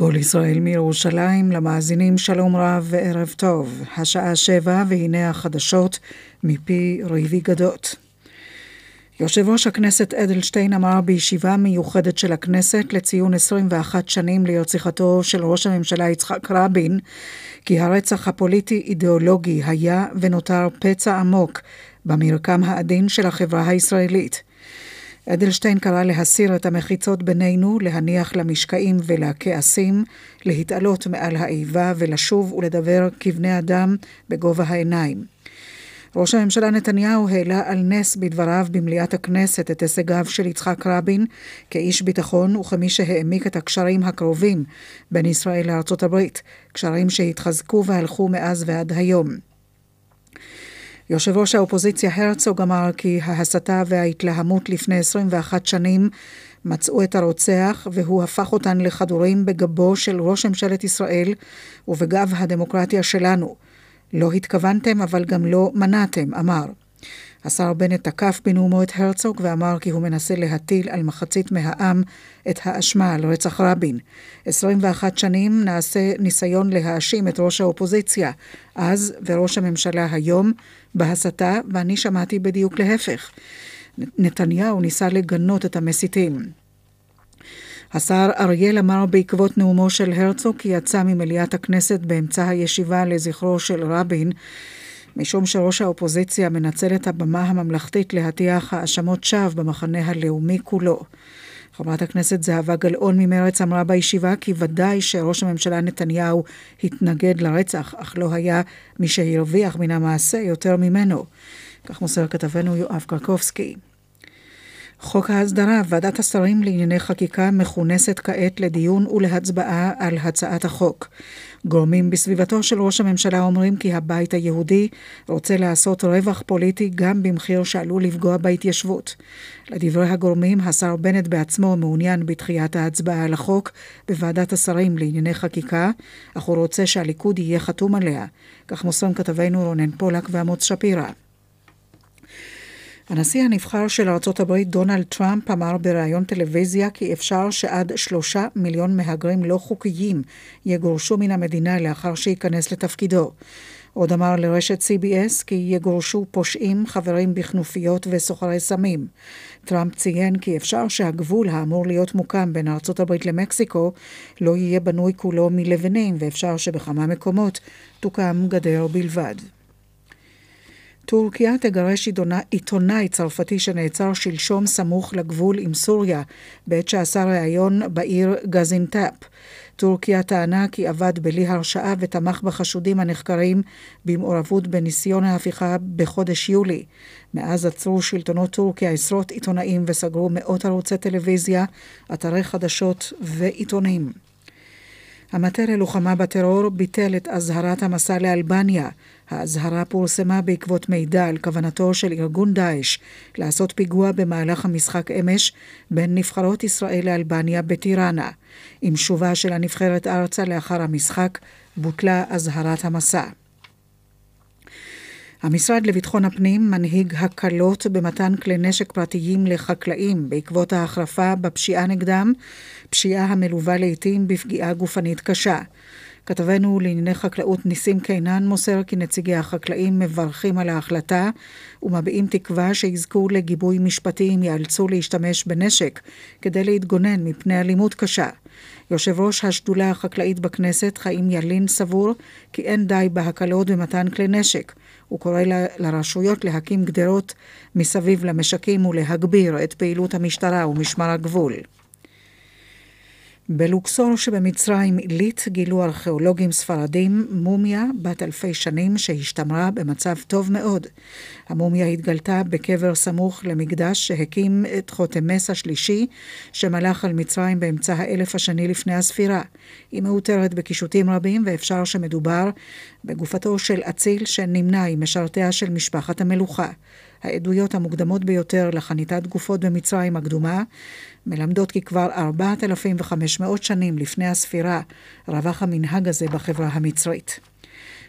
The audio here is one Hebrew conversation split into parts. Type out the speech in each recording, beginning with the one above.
כל ישראל מירושלים, למאזינים שלום רב וערב טוב. השעה שבע והנה החדשות מפי ריבי גדות. יושב ראש הכנסת אדלשטיין אמר בישיבה מיוחדת של הכנסת לציון 21 שנים להרציחתו של ראש הממשלה יצחק רבין, כי הרצח הפוליטי-אידיאולוגי היה ונותר פצע עמוק במרקם העדין של החברה הישראלית. אדלשטיין קרא להסיר את המחיצות בינינו, להניח למשקעים ולכעסים, להתעלות מעל האיבה ולשוב ולדבר כבני אדם בגובה העיניים. ראש הממשלה נתניהו העלה על נס בדבריו במליאת הכנסת את הישגיו של יצחק רבין כאיש ביטחון וכמי שהעמיק את הקשרים הקרובים בין ישראל לארצות הברית, קשרים שהתחזקו והלכו מאז ועד היום. יושב ראש האופוזיציה הרצוג אמר כי ההסתה וההתלהמות לפני 21 שנים מצאו את הרוצח והוא הפך אותן לכדורים בגבו של ראש ממשלת ישראל ובגב הדמוקרטיה שלנו. לא התכוונתם אבל גם לא מנעתם, אמר. השר בנט תקף בנאומו את הרצוג ואמר כי הוא מנסה להטיל על מחצית מהעם את האשמה על רצח רבין. 21 שנים נעשה ניסיון להאשים את ראש האופוזיציה, אז וראש הממשלה היום, בהסתה, ואני שמעתי בדיוק להפך. נתניהו ניסה לגנות את המסיתים. השר אריאל אמר בעקבות נאומו של הרצוג כי יצא ממליאת הכנסת באמצע הישיבה לזכרו של רבין משום שראש האופוזיציה מנצל את הבמה הממלכתית להטיח האשמות שווא במחנה הלאומי כולו. חברת הכנסת זהבה גלאון ממרץ אמרה בישיבה כי ודאי שראש הממשלה נתניהו התנגד לרצח, אך לא היה מי שהרוויח מן המעשה יותר ממנו. כך מוסר כתבנו יואב קרקובסקי. חוק ההסדרה, ועדת השרים לענייני חקיקה מכונסת כעת לדיון ולהצבעה על הצעת החוק. גורמים בסביבתו של ראש הממשלה אומרים כי הבית היהודי רוצה לעשות רווח פוליטי גם במחיר שעלול לפגוע בהתיישבות. לדברי הגורמים, השר בנט בעצמו מעוניין בדחיית ההצבעה על החוק בוועדת השרים לענייני חקיקה, אך הוא רוצה שהליכוד יהיה חתום עליה. כך מוסרים כתבינו רונן פולק ועמוץ שפירא. הנשיא הנבחר של ארצות הברית דונלד טראמפ אמר בריאיון טלוויזיה כי אפשר שעד שלושה מיליון מהגרים לא חוקיים יגורשו מן המדינה לאחר שייכנס לתפקידו. עוד אמר לרשת CBS כי יגורשו פושעים, חברים בכנופיות וסוחרי סמים. טראמפ ציין כי אפשר שהגבול האמור להיות מוקם בין ארצות הברית למקסיקו לא יהיה בנוי כולו מלבנים ואפשר שבכמה מקומות תוקם גדר בלבד. טורקיה תגרש עיתונאי צרפתי שנעצר שלשום סמוך לגבול עם סוריה, בעת שעשה ראיון בעיר גזינטאפ. טורקיה טענה כי עבד בלי הרשעה ותמך בחשודים הנחקרים במעורבות בניסיון ההפיכה בחודש יולי. מאז עצרו שלטונות טורקיה עשרות עיתונאים וסגרו מאות ערוצי טלוויזיה, אתרי חדשות ועיתונים. המטה ללוחמה בטרור ביטל את אזהרת המסע לאלבניה. האזהרה פורסמה בעקבות מידע על כוונתו של ארגון דאעש לעשות פיגוע במהלך המשחק אמש בין נבחרות ישראל לאלבניה בטיראנה. עם שובה של הנבחרת ארצה לאחר המשחק, בוטלה אזהרת המסע. המשרד לביטחון הפנים מנהיג הקלות במתן כלי נשק פרטיים לחקלאים בעקבות ההחרפה בפשיעה נגדם, פשיעה המלווה לעיתים בפגיעה גופנית קשה. כתבנו לענייני חקלאות ניסים קינן מוסר כי נציגי החקלאים מברכים על ההחלטה ומביעים תקווה שיזכו לגיבוי משפטי אם ייאלצו להשתמש בנשק כדי להתגונן מפני אלימות קשה. יושב ראש השדולה החקלאית בכנסת, חיים ילין, סבור כי אין די בהקלות במתן כלי נשק. הוא קורא לרשויות להקים גדרות מסביב למשקים ולהגביר את פעילות המשטרה ומשמר הגבול. בלוקסור שבמצרים עילית גילו ארכיאולוגים ספרדים מומיה בת אלפי שנים שהשתמרה במצב טוב מאוד. המומיה התגלתה בקבר סמוך למקדש שהקים את חותמס השלישי שמלך על מצרים באמצע האלף השני לפני הספירה. היא מאותרת בקישוטים רבים ואפשר שמדובר בגופתו של אציל שנמנה עם משרתיה של משפחת המלוכה. העדויות המוקדמות ביותר לחניטת גופות במצרים הקדומה מלמדות כי כבר 4,500 שנים לפני הספירה רווח המנהג הזה בחברה המצרית.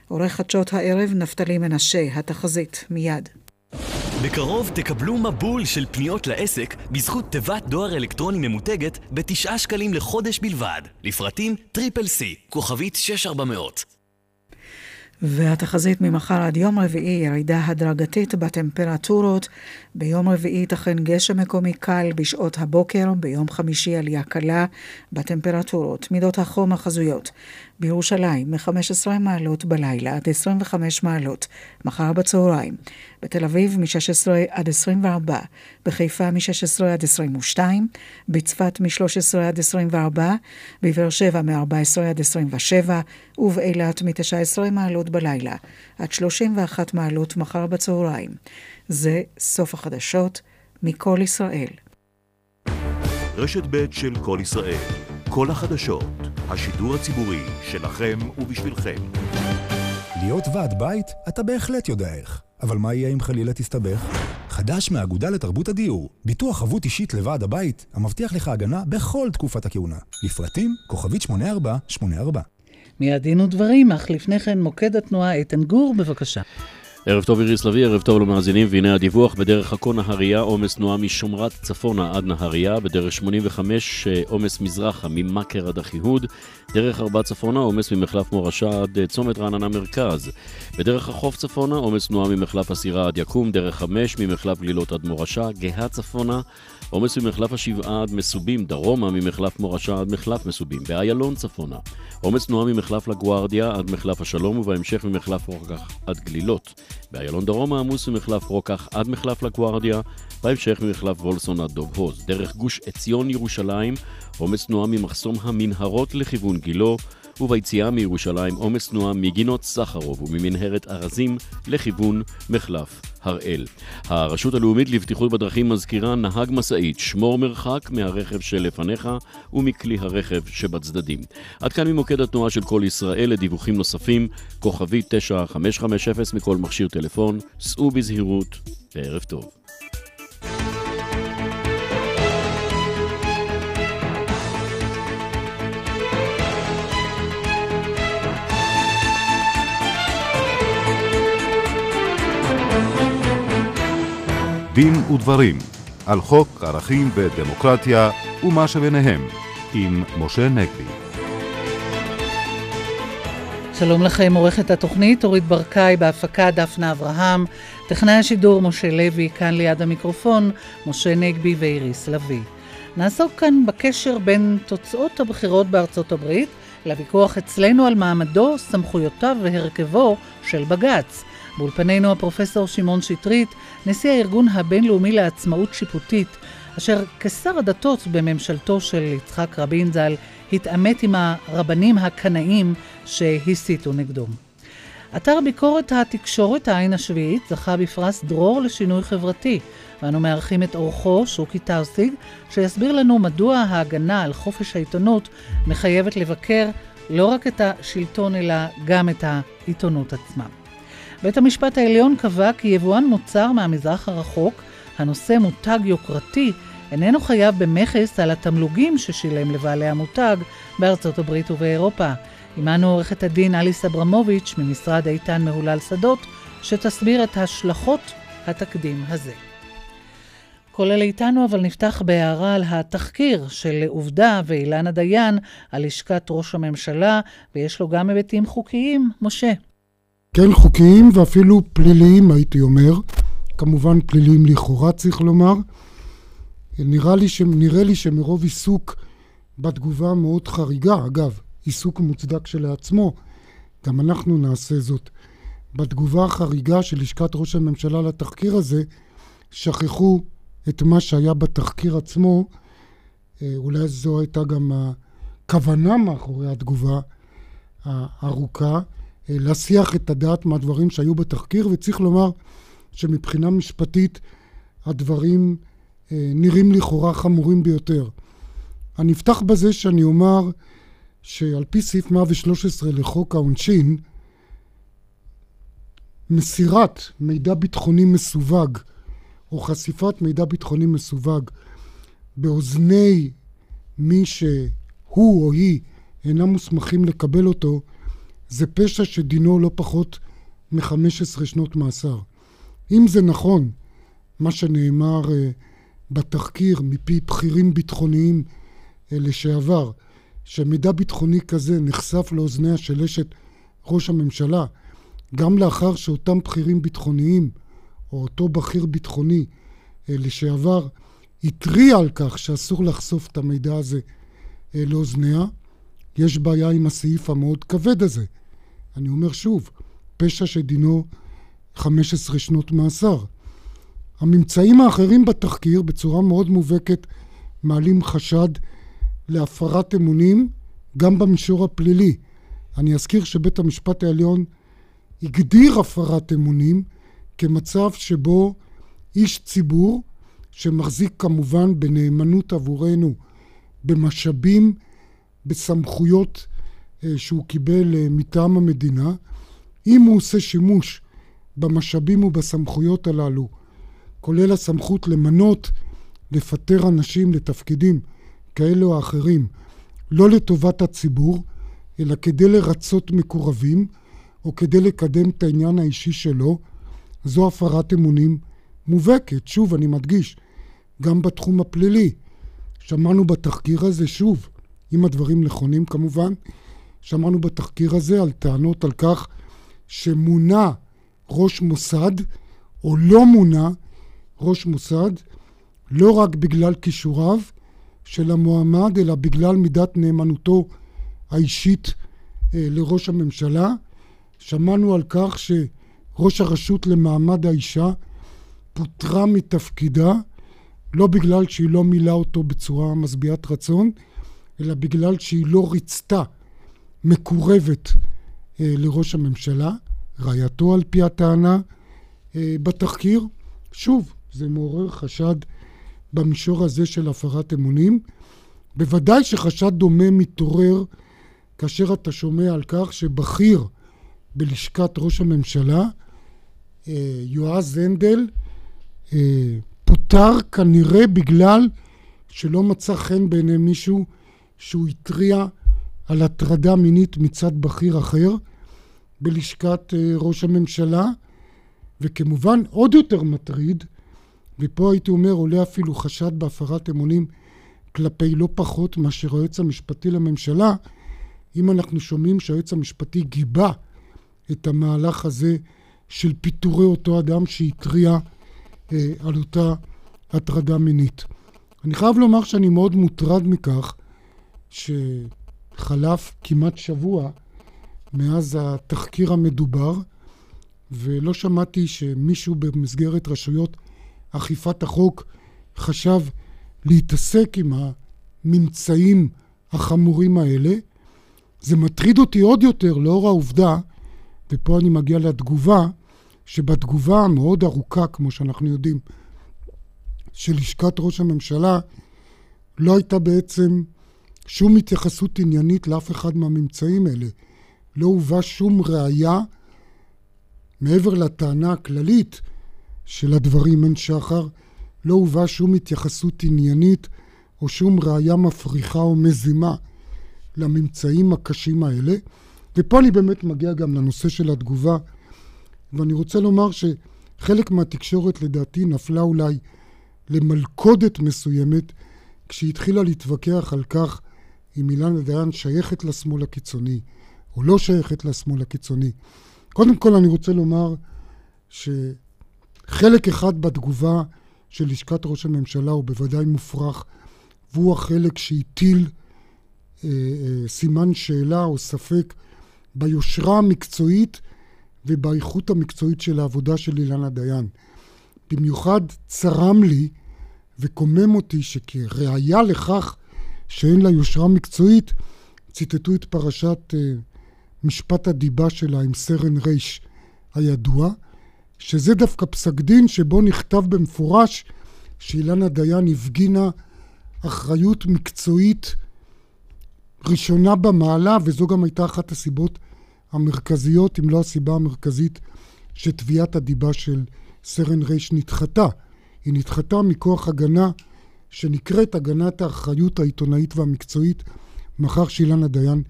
עורך חדשות הערב נפתלי מנשה, התחזית, מיד. בקרוב תקבלו מבול של פניות לעסק בזכות תיבת דואר אלקטרוני ממותגת בתשעה שקלים לחודש בלבד. לפרטים Triple C, כוכבית 6400. והתחזית ממחר עד יום רביעי ירידה הדרגתית בטמפרטורות. ביום רביעי ייתכן גשם מקומי קל בשעות הבוקר, ביום חמישי עלייה קלה בטמפרטורות. מידות החום החזויות בירושלים מ-15 מעלות בלילה עד 25 מעלות, מחר בצהריים. בתל אביב מ-16 עד 24, בחיפה מ-16 עד 22, בצפת מ-13 עד 24, בבאר שבע מ-14 עד 27, ובאילת מ-19 מעלות בלילה עד 31 מעלות מחר בצהריים. זה סוף החדשות מכל ישראל. רשת ב' של כל ישראל, כל החדשות, השידור הציבורי שלכם ובשבילכם. להיות ועד בית, אתה בהחלט יודע איך. אבל מה יהיה אם חלילה תסתבך? חדש מהאגודה לתרבות הדיור, ביטוח חבות אישית לוועד הבית, המבטיח לך הגנה בכל תקופת הכהונה. לפרטים, כוכבית 8484. מיד דין ודברים, אך לפני כן מוקד התנועה איתן גור, בבקשה. ערב טוב איריס לביא, ערב טוב למאזינים, והנה הדיווח. בדרך עכו נהריה, עומס תנועה משומרת צפונה עד נהריה, בדרך 85 עומס מזרחה ממכר עד אחיהוד, דרך ארבע צפונה עומס ממחלף מורשה עד צומת רעננה מרכז, בדרך החוף צפונה עומס תנועה ממחלף הסירה עד יקום, דרך חמש ממחלף גלילות עד מורשה, גאה צפונה עומס ממחלף השבעה עד מסובים, דרומה ממחלף מורשה עד מחלף מסובים, באיילון צפונה. עומס תנועה ממחלף לגוארדיה עד מחלף השלום ובהמשך ממחלף רוקח עד גלילות. באיילון דרומה עמוס ממחלף רוקח עד מחלף לגוארדיה, בהמשך ממחלף וולסון עד דוב הוז. דרך גוש עציון ירושלים, עומס תנועה ממחסום המנהרות לכיוון גילו, וביציאה מירושלים עומס תנועה מגינות סחרוב וממנהרת ארזים לכיוון מחלף הראל. הרשות הלאומית לבטיחות בדרכים מזכירה נהג משאית, שמור מרחק מהרכב שלפניך ומכלי הרכב שבצדדים. עד כאן ממוקד התנועה של כל ישראל לדיווחים נוספים, כוכבי 9550 מכל מכשיר טלפון, סעו בזהירות וערב טוב. דין ודברים על חוק ערכים ודמוקרטיה ומה שביניהם עם משה נגבי. שלום לכם, עורכת התוכנית אורית ברקאי, בהפקה דפנה אברהם, טכנאי השידור משה לוי, כאן ליד המיקרופון, משה נגבי ואיריס לביא. נעסוק כאן בקשר בין תוצאות הבחירות בארצות הברית לוויכוח אצלנו על מעמדו, סמכויותיו והרכבו של בג"ץ. באולפנינו הפרופסור שמעון שטרית, נשיא הארגון הבינלאומי לעצמאות שיפוטית, אשר כשר הדתות בממשלתו של יצחק רבין ז"ל, התעמת עם הרבנים הקנאים שהסיתו נגדו. אתר ביקורת התקשורת העין השביעית זכה בפרס דרור לשינוי חברתי, ואנו מארחים את אורחו, שוקי טרסיג, שיסביר לנו מדוע ההגנה על חופש העיתונות מחייבת לבקר לא רק את השלטון אלא גם את העיתונות עצמה. בית המשפט העליון קבע כי יבואן מוצר מהמזרח הרחוק, הנושא מותג יוקרתי, איננו חייב במכס על התמלוגים ששילם לבעלי המותג בארצות הברית ובאירופה. עמנו עורכת הדין אליס אברמוביץ' ממשרד איתן מהולל שדות, שתסביר את השלכות התקדים הזה. אלה איתנו, אבל נפתח בהערה על התחקיר של עובדה ואילנה דיין על לשכת ראש הממשלה, ויש לו גם היבטים חוקיים. משה. כן חוקיים ואפילו פליליים הייתי אומר, כמובן פליליים לכאורה צריך לומר. נראה לי, ש... נראה לי שמרוב עיסוק בתגובה מאוד חריגה, אגב, עיסוק מוצדק שלעצמו, גם אנחנו נעשה זאת. בתגובה החריגה של לשכת ראש הממשלה לתחקיר הזה, שכחו את מה שהיה בתחקיר עצמו, אה, אולי זו הייתה גם הכוונה מאחורי התגובה הארוכה. אה, להסיח את הדעת מהדברים שהיו בתחקיר, וצריך לומר שמבחינה משפטית הדברים אה, נראים לכאורה חמורים ביותר. אני אפתח בזה שאני אומר שעל פי סעיף 113 לחוק העונשין, מסירת מידע ביטחוני מסווג או חשיפת מידע ביטחוני מסווג באוזני מי שהוא או היא אינם מוסמכים לקבל אותו, זה פשע שדינו לא פחות מ-15 שנות מאסר. אם זה נכון מה שנאמר בתחקיר מפי בכירים ביטחוניים לשעבר, שמידע ביטחוני כזה נחשף לאוזניה של אשת ראש הממשלה, גם לאחר שאותם בכירים ביטחוניים, או אותו בכיר ביטחוני לשעבר, התריע על כך שאסור לחשוף את המידע הזה לאוזניה, יש בעיה עם הסעיף המאוד כבד הזה. אני אומר שוב, פשע שדינו 15 שנות מאסר. הממצאים האחרים בתחקיר בצורה מאוד מובהקת מעלים חשד להפרת אמונים גם במישור הפלילי. אני אזכיר שבית המשפט העליון הגדיר הפרת אמונים כמצב שבו איש ציבור שמחזיק כמובן בנאמנות עבורנו במשאבים, בסמכויות שהוא קיבל אה, מטעם המדינה, אם הוא עושה שימוש במשאבים ובסמכויות הללו, כולל הסמכות למנות, לפטר אנשים לתפקידים כאלה או אחרים, לא לטובת הציבור, אלא כדי לרצות מקורבים, או כדי לקדם את העניין האישי שלו, זו הפרת אמונים מובהקת. שוב, אני מדגיש, גם בתחום הפלילי. שמענו בתחקיר הזה, שוב, אם הדברים נכונים כמובן, שמענו בתחקיר הזה על טענות על כך שמונה ראש מוסד, או לא מונה ראש מוסד, לא רק בגלל כישוריו של המועמד, אלא בגלל מידת נאמנותו האישית אה, לראש הממשלה. שמענו על כך שראש הרשות למעמד האישה פוטרה מתפקידה, לא בגלל שהיא לא מילאה אותו בצורה משביעת רצון, אלא בגלל שהיא לא ריצתה מקורבת אה, לראש הממשלה, רעייתו על פי הטענה אה, בתחקיר. שוב, זה מעורר חשד במישור הזה של הפרת אמונים. בוודאי שחשד דומה מתעורר כאשר אתה שומע על כך שבכיר בלשכת ראש הממשלה, אה, יועז הנדל, פוטר כנראה בגלל שלא מצא חן בעיני מישהו שהוא התריע על הטרדה מינית מצד בכיר אחר בלשכת אה, ראש הממשלה, וכמובן עוד יותר מטריד, ופה הייתי אומר עולה אפילו חשד בהפרת אמונים כלפי לא פחות מאשר היועץ המשפטי לממשלה, אם אנחנו שומעים שהיועץ המשפטי גיבה את המהלך הזה של פיטורי אותו אדם שהתריע אה, על אותה הטרדה מינית. אני חייב לומר שאני מאוד מוטרד מכך שחלף כמעט שבוע מאז התחקיר המדובר, ולא שמעתי שמישהו במסגרת רשויות אכיפת החוק חשב להתעסק עם הממצאים החמורים האלה. זה מטריד אותי עוד יותר לאור העובדה, ופה אני מגיע לתגובה, שבתגובה המאוד ארוכה, כמו שאנחנו יודעים, של לשכת ראש הממשלה, לא הייתה בעצם שום התייחסות עניינית לאף אחד מהממצאים האלה. לא הובא שום ראייה מעבר לטענה הכללית של הדברים אין שחר, לא הובא שום התייחסות עניינית או שום ראייה מפריחה או מזימה לממצאים הקשים האלה. ופה אני באמת מגיע גם לנושא של התגובה, ואני רוצה לומר שחלק מהתקשורת לדעתי נפלה אולי למלכודת מסוימת כשהיא התחילה להתווכח על כך אם אילנה דיין שייכת לשמאל הקיצוני או לא שייכת לשמאל הקיצוני. קודם כל אני רוצה לומר שחלק אחד בתגובה של לשכת ראש הממשלה הוא בוודאי מופרך, והוא החלק שהטיל אה, אה, סימן שאלה או ספק ביושרה המקצועית ובאיכות המקצועית של העבודה של אילנה דיין. במיוחד צרם לי וקומם אותי שכראיה לכך שאין לה יושרה מקצועית, ציטטו את פרשת uh, משפט הדיבה שלה עם סרן רייש הידוע, שזה דווקא פסק דין שבו נכתב במפורש שאילנה דיין הפגינה אחריות מקצועית ראשונה במעלה, וזו גם הייתה אחת הסיבות המרכזיות, אם לא הסיבה המרכזית, שתביעת הדיבה של סרן רייש נדחתה. היא נדחתה מכוח הגנה שנקראת הגנת האחריות העיתונאית והמקצועית, מאחר שאילנה דיין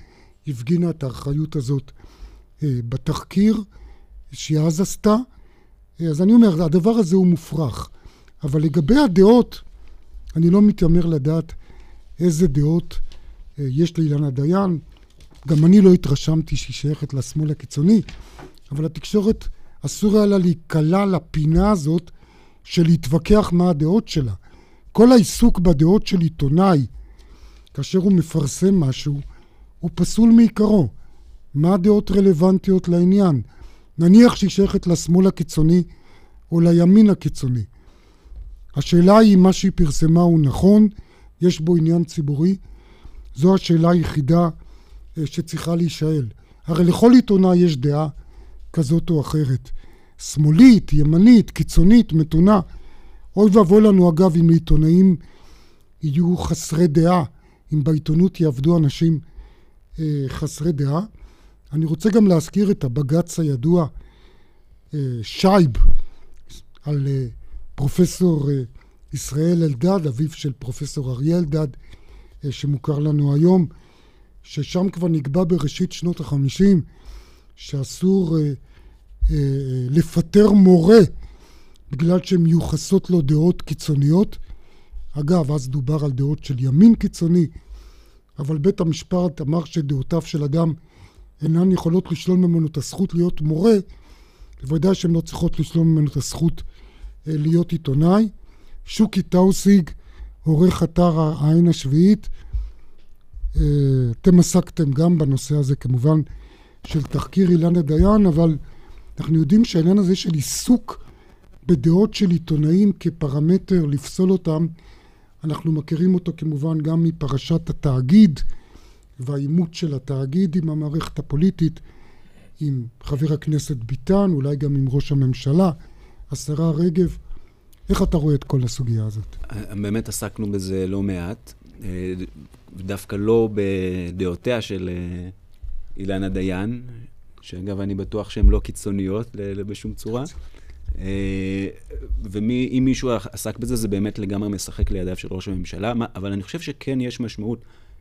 הפגינה את האחריות הזאת אה, בתחקיר שהיא אז עשתה. אה, אז אני אומר, הדבר הזה הוא מופרך. אבל לגבי הדעות, אני לא מתיימר לדעת איזה דעות אה, יש לאילנה דיין. גם אני לא התרשמתי שהיא שייכת לשמאל הקיצוני, אבל התקשורת אסור היה לה להיקלע לפינה הזאת של להתווכח מה הדעות שלה. כל העיסוק בדעות של עיתונאי, כאשר הוא מפרסם משהו, הוא פסול מעיקרו. מה הדעות רלוונטיות לעניין? נניח שהיא שייכת לשמאל הקיצוני או לימין הקיצוני. השאלה היא אם מה שהיא פרסמה הוא נכון, יש בו עניין ציבורי. זו השאלה היחידה אה, שצריכה להישאל. הרי לכל עיתונאי יש דעה כזאת או אחרת. שמאלית, ימנית, קיצונית, מתונה. אוי ואבוי לנו אגב אם לעיתונאים יהיו חסרי דעה, אם בעיתונות יעבדו אנשים אה, חסרי דעה. אני רוצה גם להזכיר את הבג"ץ הידוע אה, שייב על אה, פרופסור אה, ישראל אלדד, אביו של פרופסור אריה אלדד, אה, שמוכר לנו היום, ששם כבר נקבע בראשית שנות החמישים שאסור אה, אה, לפטר מורה בגלל שהן מיוחסות לו דעות קיצוניות. אגב, אז דובר על דעות של ימין קיצוני, אבל בית המשפט אמר שדעותיו של אדם אינן יכולות לשלול ממנו את הזכות להיות מורה, בוודאי שהן לא צריכות לשלול ממנו את הזכות אה, להיות עיתונאי. שוקי טאוסיג, עורך אתר העין השביעית, אה, אתם עסקתם גם בנושא הזה כמובן של תחקיר אילנה דיין, אבל אנחנו יודעים שהעניין הזה של עיסוק בדעות של עיתונאים כפרמטר לפסול אותם, אנחנו מכירים אותו כמובן גם מפרשת התאגיד והעימות של התאגיד עם המערכת הפוליטית, עם חבר הכנסת ביטן, אולי גם עם ראש הממשלה, השרה רגב. איך אתה רואה את כל הסוגיה הזאת? באמת עסקנו בזה לא מעט, אה, דווקא לא בדעותיה של אה, אילנה דיין, שאגב, אני בטוח שהן לא קיצוניות בשום צורה. אה, ואם מישהו עסק בזה, זה באמת לגמרי משחק לידיו של ראש הממשלה, אבל אני חושב שכן יש משמעות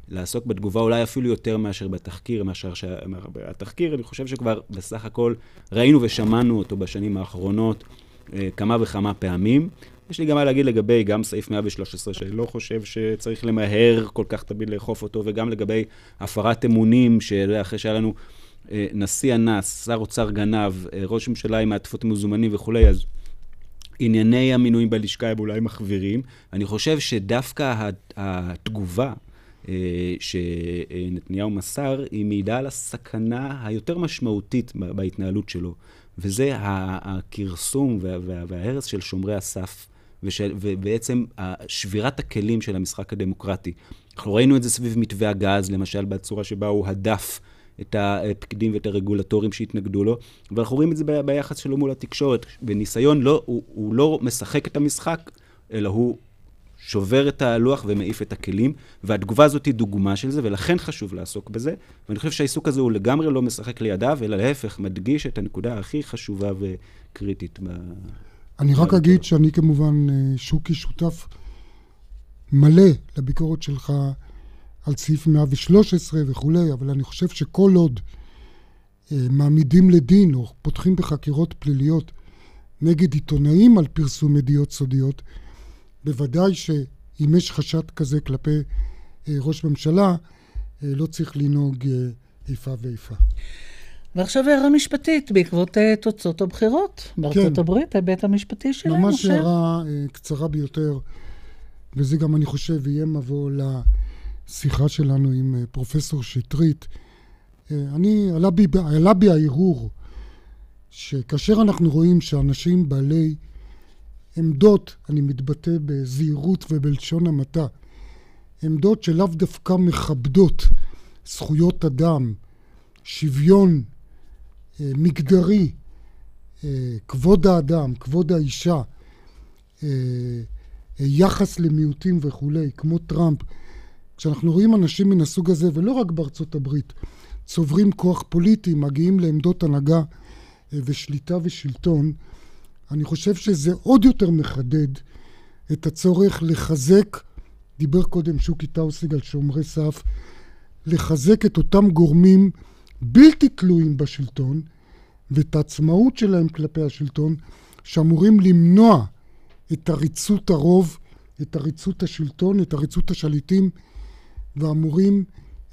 לעסוק בתגובה אולי אפילו יותר מאשר בתחקיר, מאשר שהתחקיר, אני חושב שכבר בסך הכל ראינו ושמענו אותו בשנים האחרונות אה, כמה וכמה פעמים. יש לי גם מה להגיד לגבי גם סעיף 113, שאני לא חושב שצריך למהר כל כך תמיד לאכוף אותו, וגם לגבי הפרת אמונים, שאחרי שהיה לנו נשיא אנס, שר אוצר גנב, אה, ראש ממשלה עם מעטפות מזומנים וכולי, אז ענייני המינויים בלשכה הם אולי מחווירים. אני חושב שדווקא התגובה אה, שנתניהו מסר, היא מעידה על הסכנה היותר משמעותית בהתנהלות שלו, וזה הכרסום וההרס של שומרי הסף. ושל, ובעצם שבירת הכלים של המשחק הדמוקרטי. אנחנו ראינו את זה סביב מתווה הגז, למשל, בצורה שבה הוא הדף את הפקידים ואת הרגולטורים שהתנגדו לו, ואנחנו רואים את זה ביחס שלו מול התקשורת. בניסיון, לא, הוא, הוא לא משחק את המשחק, אלא הוא שובר את הלוח ומעיף את הכלים, והתגובה הזאת היא דוגמה של זה, ולכן חשוב לעסוק בזה. ואני חושב שהעיסוק הזה הוא לגמרי לא משחק לידיו, אלא להפך, מדגיש את הנקודה הכי חשובה וקריטית. ב... אני רק אגיד שאני כמובן, אה, שוקי, שותף מלא לביקורת שלך על סעיף 113 וכולי, אבל אני חושב שכל עוד אה, מעמידים לדין או פותחים בחקירות פליליות נגד עיתונאים על פרסום ידיעות סודיות, בוודאי שאם יש חשד כזה כלפי אה, ראש ממשלה, אה, לא צריך לנהוג איפה ואיפה. ועכשיו הערה משפטית בעקבות תוצאות הבחירות בארצות כן. הברית, ההיבט המשפטי שלנו. ממש הערה קצרה ביותר, וזה גם, אני חושב, יהיה מבוא לשיחה שלנו עם uh, פרופסור שטרית. Uh, אני, עלה בי, עלה בי ההרהור שכאשר אנחנו רואים שאנשים בעלי עמדות, אני מתבטא בזהירות ובלשון המעטה, עמדות שלאו דווקא מכבדות זכויות אדם, שוויון אה, מגדרי, אה, כבוד האדם, כבוד האישה, אה, יחס למיעוטים וכולי, כמו טראמפ, כשאנחנו רואים אנשים מן הסוג הזה, ולא רק בארצות הברית, צוברים כוח פוליטי, מגיעים לעמדות הנהגה ושליטה ושלטון, אני חושב שזה עוד יותר מחדד את הצורך לחזק, דיבר קודם שוקי טאוסיג על שומרי סף, לחזק את אותם גורמים בלתי תלויים בשלטון ואת העצמאות שלהם כלפי השלטון, שאמורים למנוע את עריצות הרוב, את עריצות השלטון, את עריצות השליטים, ואמורים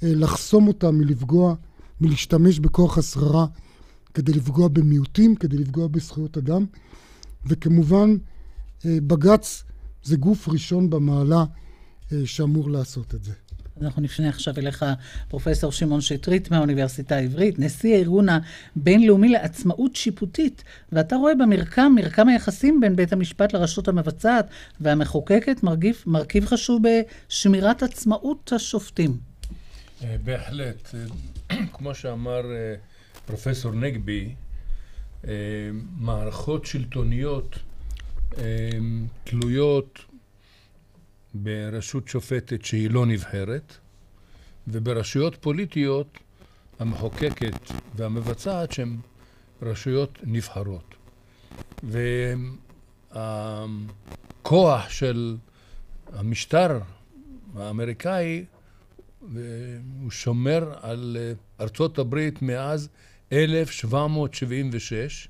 אה, לחסום אותם מלפגוע, מלהשתמש בכוח השררה כדי לפגוע במיעוטים, כדי לפגוע בזכויות אדם. וכמובן, אה, בג"ץ זה גוף ראשון במעלה אה, שאמור לעשות את זה. אנחנו נפנה עכשיו אליך, פרופסור שמעון שטרית מהאוניברסיטה העברית, נשיא הארגון הבינלאומי לעצמאות שיפוטית, ואתה רואה במרקם, מרקם היחסים בין בית המשפט לרשות המבצעת והמחוקקת, מרכיב, מרכיב חשוב בשמירת עצמאות השופטים. אה, בהחלט. כמו שאמר פרופסור נגבי, מערכות שלטוניות תלויות ברשות שופטת שהיא לא נבחרת, וברשויות פוליטיות המחוקקת והמבצעת שהן רשויות נבחרות. והכוח של המשטר האמריקאי הוא שומר על ארצות הברית מאז 1776,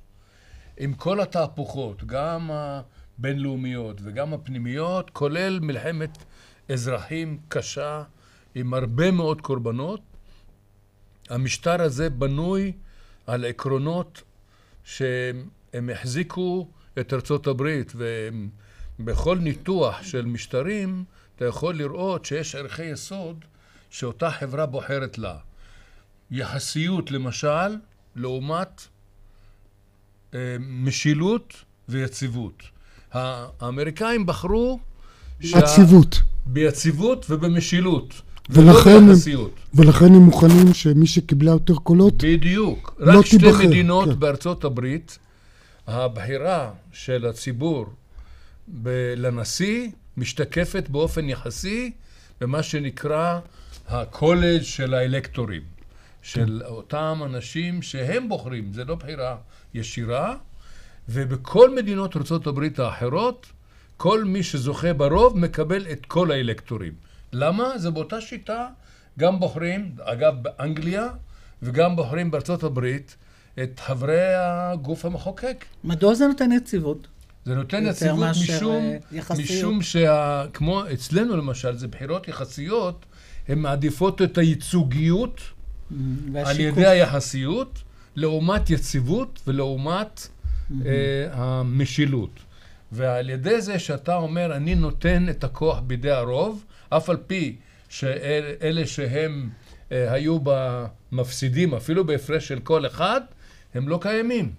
עם כל התהפוכות, גם הבינלאומיות וגם הפנימיות, כולל מלחמת אזרחים קשה עם הרבה מאוד קורבנות. המשטר הזה בנוי על עקרונות שהם החזיקו את ארצות הברית, ובכל ניתוח של משטרים אתה יכול לראות שיש ערכי יסוד שאותה חברה בוחרת לה. יחסיות למשל, לעומת אה, משילות ויציבות. האמריקאים בחרו... ביציבות. שה... ביציבות ובמשילות. ולכן, ולכן הם מוכנים שמי שקיבלה יותר קולות בדיוק. לא רק שתי תיבחר. מדינות כן. בארצות הברית, הבחירה של הציבור ב- לנשיא משתקפת באופן יחסי במה שנקרא הקולג' של האלקטורים. של אותם אנשים שהם בוחרים, זה לא בחירה ישירה, ובכל מדינות ארה"ב האחרות, כל מי שזוכה ברוב מקבל את כל האלקטורים. למה? זה באותה שיטה, גם בוחרים, אגב באנגליה, וגם בוחרים בארצות הברית, את חברי הגוף המחוקק. מדוע זה נותן יציבות? זה נותן יציבות משום, אה, יחסיות. משום שה... כמו אצלנו למשל, זה בחירות יחסיות, הן מעדיפות את הייצוגיות על והשיקוף. ידי היחסיות, לעומת יציבות ולעומת המשילות. ועל ידי זה שאתה אומר, אני נותן את הכוח בידי הרוב, אף על פי שאלה שהם אה, היו במפסידים, אפילו בהפרש של כל אחד, הם לא קיימים.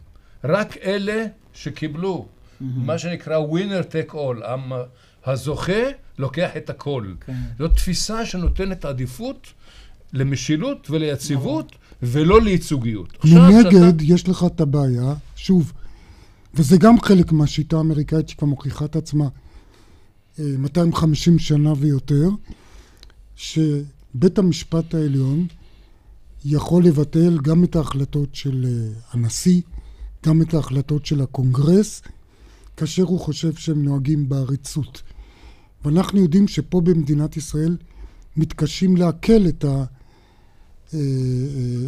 רק אלה שקיבלו מה שנקרא winner take all, המ- הזוכה לוקח את הכל. כן. זאת תפיסה שנותנת עדיפות למשילות וליציבות, ולא לייצוגיות. עכשיו, מנגד, יש לך את הבעיה, שוב, וזה גם חלק מהשיטה האמריקאית שכבר מוכיחה את עצמה אה, 250 שנה ויותר, שבית המשפט העליון יכול לבטל גם את ההחלטות של אה, הנשיא, גם את ההחלטות של הקונגרס, כאשר הוא חושב שהם נוהגים בעריצות. ואנחנו יודעים שפה במדינת ישראל מתקשים לעכל את, ה, אה, אה,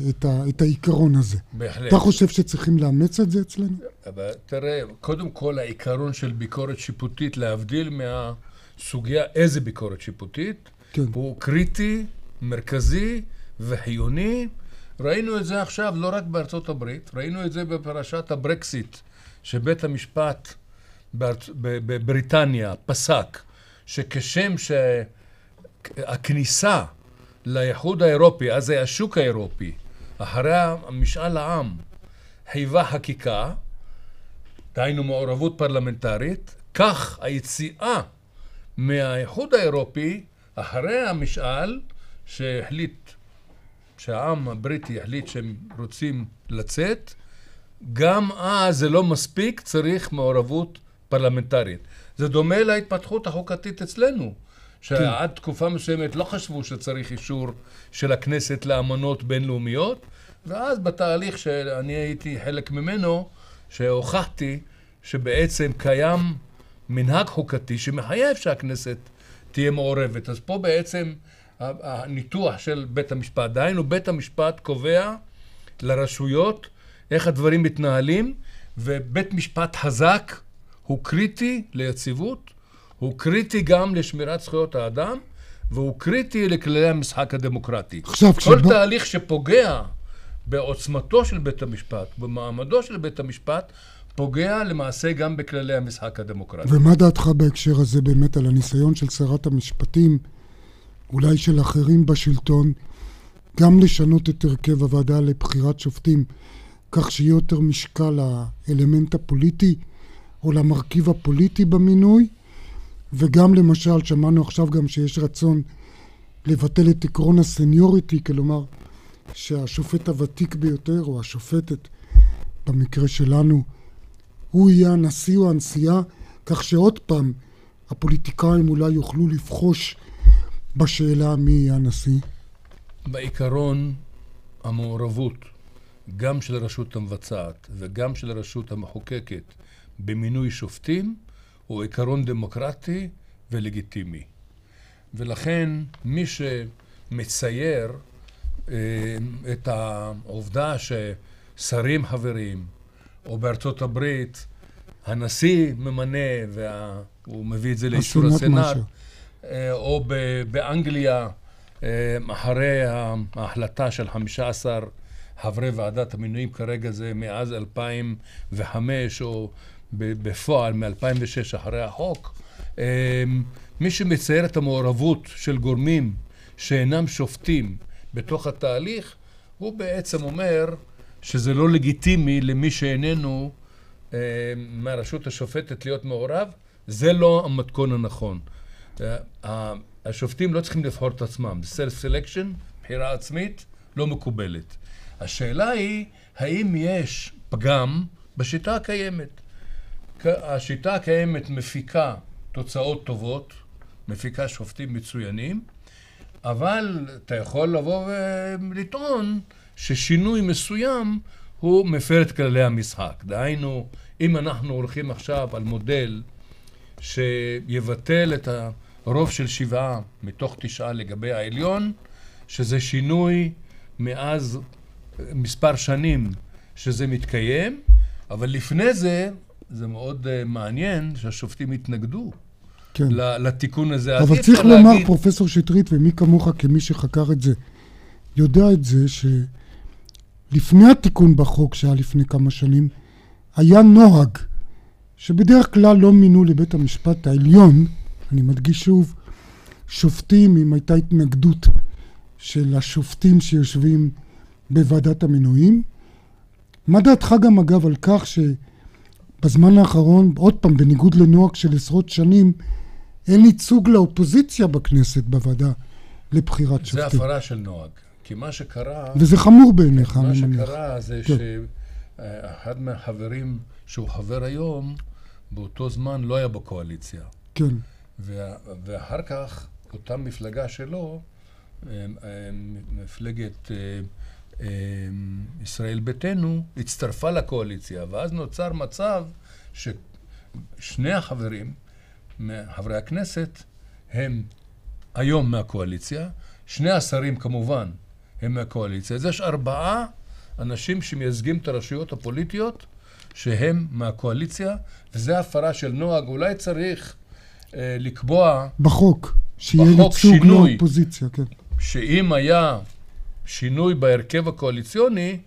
את, ה, את העיקרון הזה. בהחלט. אתה חושב שצריכים לאמץ את זה אצלנו? אבל תראה, קודם כל העיקרון של ביקורת שיפוטית, להבדיל מהסוגיה איזה ביקורת שיפוטית, כן. הוא קריטי, מרכזי וחיוני. ראינו את זה עכשיו לא רק בארצות הברית, ראינו את זה בפרשת הברקסיט, שבית המשפט בארצ... בבריטניה פסק שכשם שהכניסה לאיחוד האירופי, אז זה השוק האירופי, אחרי משאל העם, חייבה חקיקה, דהיינו מעורבות פרלמנטרית, כך היציאה מהאיחוד האירופי, אחרי המשאל שהחליט, שהעם הבריטי החליט שהם רוצים לצאת, גם אז זה לא מספיק, צריך מעורבות פרלמנטרית. זה דומה להתפתחות החוקתית אצלנו, שעד תקופה מסוימת לא חשבו שצריך אישור של הכנסת לאמנות בינלאומיות, ואז בתהליך שאני הייתי חלק ממנו, שהוכחתי שבעצם קיים מנהג חוקתי שמחייב שהכנסת תהיה מעורבת. אז פה בעצם הניתוח של בית המשפט, דהיינו בית המשפט קובע לרשויות איך הדברים מתנהלים, ובית משפט חזק הוא קריטי ליציבות, הוא קריטי גם לשמירת זכויות האדם, והוא קריטי לכללי המשחק הדמוקרטי. עכשיו, כל כשבא- תהליך שפוגע בעוצמתו של בית המשפט, במעמדו של בית המשפט, פוגע למעשה גם בכללי המשחק הדמוקרטי. ומה דעתך בהקשר הזה באמת על הניסיון של שרת המשפטים, אולי של אחרים בשלטון, גם לשנות את הרכב הוועדה לבחירת שופטים, כך שיהיה יותר משקל לאלמנט הפוליטי או למרכיב הפוליטי במינוי, וגם למשל, שמענו עכשיו גם שיש רצון לבטל את עקרון הסניוריטי, כלומר שהשופט הוותיק ביותר, או השופטת, במקרה שלנו, הוא יהיה הנשיא או הנשיאה, כך שעוד פעם הפוליטיקאים אולי יוכלו לבחוש בשאלה מי יהיה הנשיא. בעיקרון, המעורבות, גם של הרשות המבצעת וגם של הרשות המחוקקת במינוי שופטים, הוא עיקרון דמוקרטי ולגיטימי. ולכן, מי שמצייר אה, את העובדה ששרים חברים, או בארצות הברית הנשיא ממנה והוא מביא את זה לאישור הסנאט. אה, או ב- באנגליה, אה, אחרי ההחלטה של 15 חברי ועדת המינויים, כרגע זה מאז 2005, או בפועל מ-2006 אחרי החוק, אה, מי שמצייר את המעורבות של גורמים שאינם שופטים בתוך התהליך, הוא בעצם אומר שזה לא לגיטימי למי שאיננו אה, מהרשות השופטת להיות מעורב, זה לא המתכון הנכון. השופטים לא צריכים לבחור את עצמם. סלף סלקשן, בחירה עצמית, לא מקובלת. השאלה היא, האם יש פגם בשיטה הקיימת? השיטה הקיימת מפיקה תוצאות טובות, מפיקה שופטים מצוינים, אבל אתה יכול לבוא ולטעון ששינוי מסוים הוא מפר את כללי המשחק. דהיינו, אם אנחנו הולכים עכשיו על מודל שיבטל את הרוב של שבעה מתוך תשעה לגבי העליון, שזה שינוי מאז מספר שנים שזה מתקיים, אבל לפני זה, זה מאוד uh, מעניין שהשופטים התנגדו כן. לתיקון הזה. אבל צריך לומר, להגיד- פרופסור שטרית, ומי כמוך כמי שחקר את זה, יודע את זה שלפני התיקון בחוק שהיה לפני כמה שנים, היה נוהג שבדרך כלל לא מינו לבית המשפט העליון, אני מדגיש שוב, שופטים אם הייתה התנגדות של השופטים שיושבים בוועדת המינויים. מה דעתך גם אגב על כך שבזמן האחרון, עוד פעם, בניגוד לנוהג של עשרות שנים, אין ייצוג לאופוזיציה בכנסת בוועדה לבחירת זה שופטים. הפרה של נוהג. כי מה שקרה... וזה חמור בעיניך, מה אני מניח. שקרה זה כן. שאחד מהחברים שהוא חבר היום, באותו זמן לא היה בקואליציה. כן. וה- ואחר כך, אותה מפלגה שלו, אה, אה, מפלגת אה, ישראל ביתנו, הצטרפה לקואליציה, ואז נוצר מצב ששני החברים, חברי הכנסת, הם היום מהקואליציה, שני השרים כמובן הם מהקואליציה, אז יש ארבעה אנשים שמייצגים את הרשויות הפוליטיות שהם מהקואליציה, וזה הפרה של נוהג. אולי צריך אה, לקבוע בחוק, שיהיה בחוק ייצוג. לאופוזיציה, כן. שאם היה שינוי בהרכב הקואליציוני,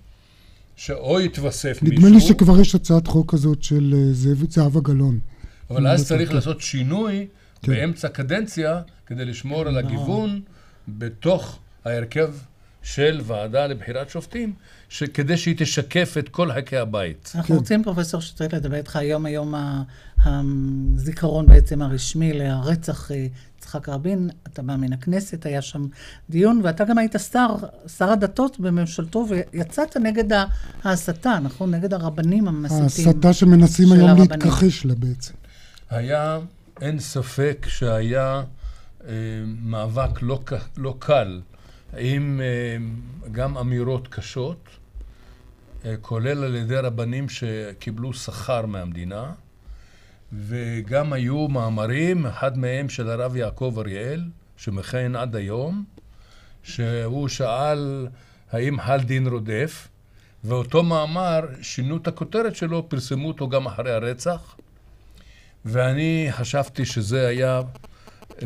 שאו יתווסף מישהו, נדמה לי שכבר יש הצעת חוק כזאת של אה, זהבה גלאון. אבל אז לא צריך טועה. לעשות שינוי כן. באמצע קדנציה כדי לשמור על הגיוון בתוך ההרכב של ועדה לבחירת שופטים, כדי שהיא תשקף את כל חלקי הבית. אנחנו כן. רוצים, פרופסור שטרית, לדבר איתך היום, היום הזיכרון בעצם הרשמי לרצח אה, יצחק רבין. אתה בא מן הכנסת, היה שם דיון, ואתה גם היית שר, שר הדתות בממשלתו, ויצאת נגד ה- ההסתה, נכון? נגד הרבנים המסיתים. ההסתה שמנסים היום הרבנים. להתכחש לה בעצם. היה, אין ספק שהיה אה, מאבק לא, לא קל, עם אה, גם אמירות קשות, אה, כולל על ידי רבנים שקיבלו שכר מהמדינה, וגם היו מאמרים, אחד מהם של הרב יעקב אריאל, שמכהן עד היום, שהוא שאל האם חל דין רודף, ואותו מאמר, שינו את הכותרת שלו, פרסמו אותו גם אחרי הרצח. ואני חשבתי שזה היה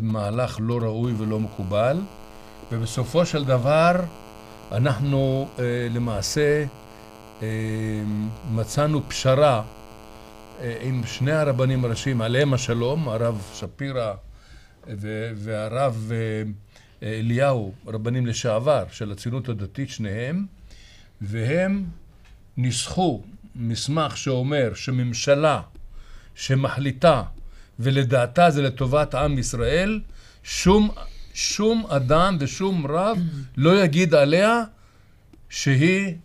מהלך לא ראוי ולא מקובל, ובסופו של דבר אנחנו אה, למעשה אה, מצאנו פשרה עם שני הרבנים הראשיים, עליהם השלום, הרב שפירא והרב אליהו, רבנים לשעבר של הציונות הדתית, שניהם, והם ניסחו מסמך שאומר שממשלה שמחליטה ולדעתה זה לטובת עם ישראל, שום, שום אדם ושום רב לא יגיד עליה שהיא,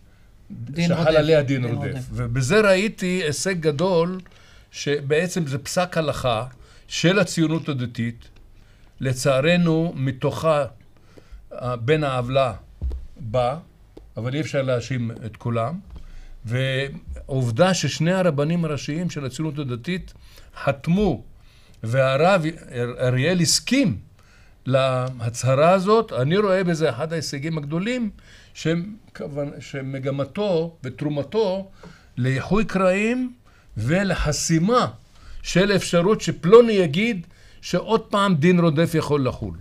שחל עליה דין. רודף. ובזה ראיתי הישג גדול, שבעצם זה פסק הלכה של הציונות הדתית, לצערנו מתוכה בן העוולה בא, אבל אי אפשר להאשים את כולם, ועובדה ששני הרבנים הראשיים של הציונות הדתית חתמו והרב אריאל הסכים להצהרה הזאת, אני רואה בזה אחד ההישגים הגדולים שמגמתו ותרומתו לאיחוי קרעים ולחסימה של אפשרות שפלוני יגיד שעוד פעם דין רודף יכול לחול.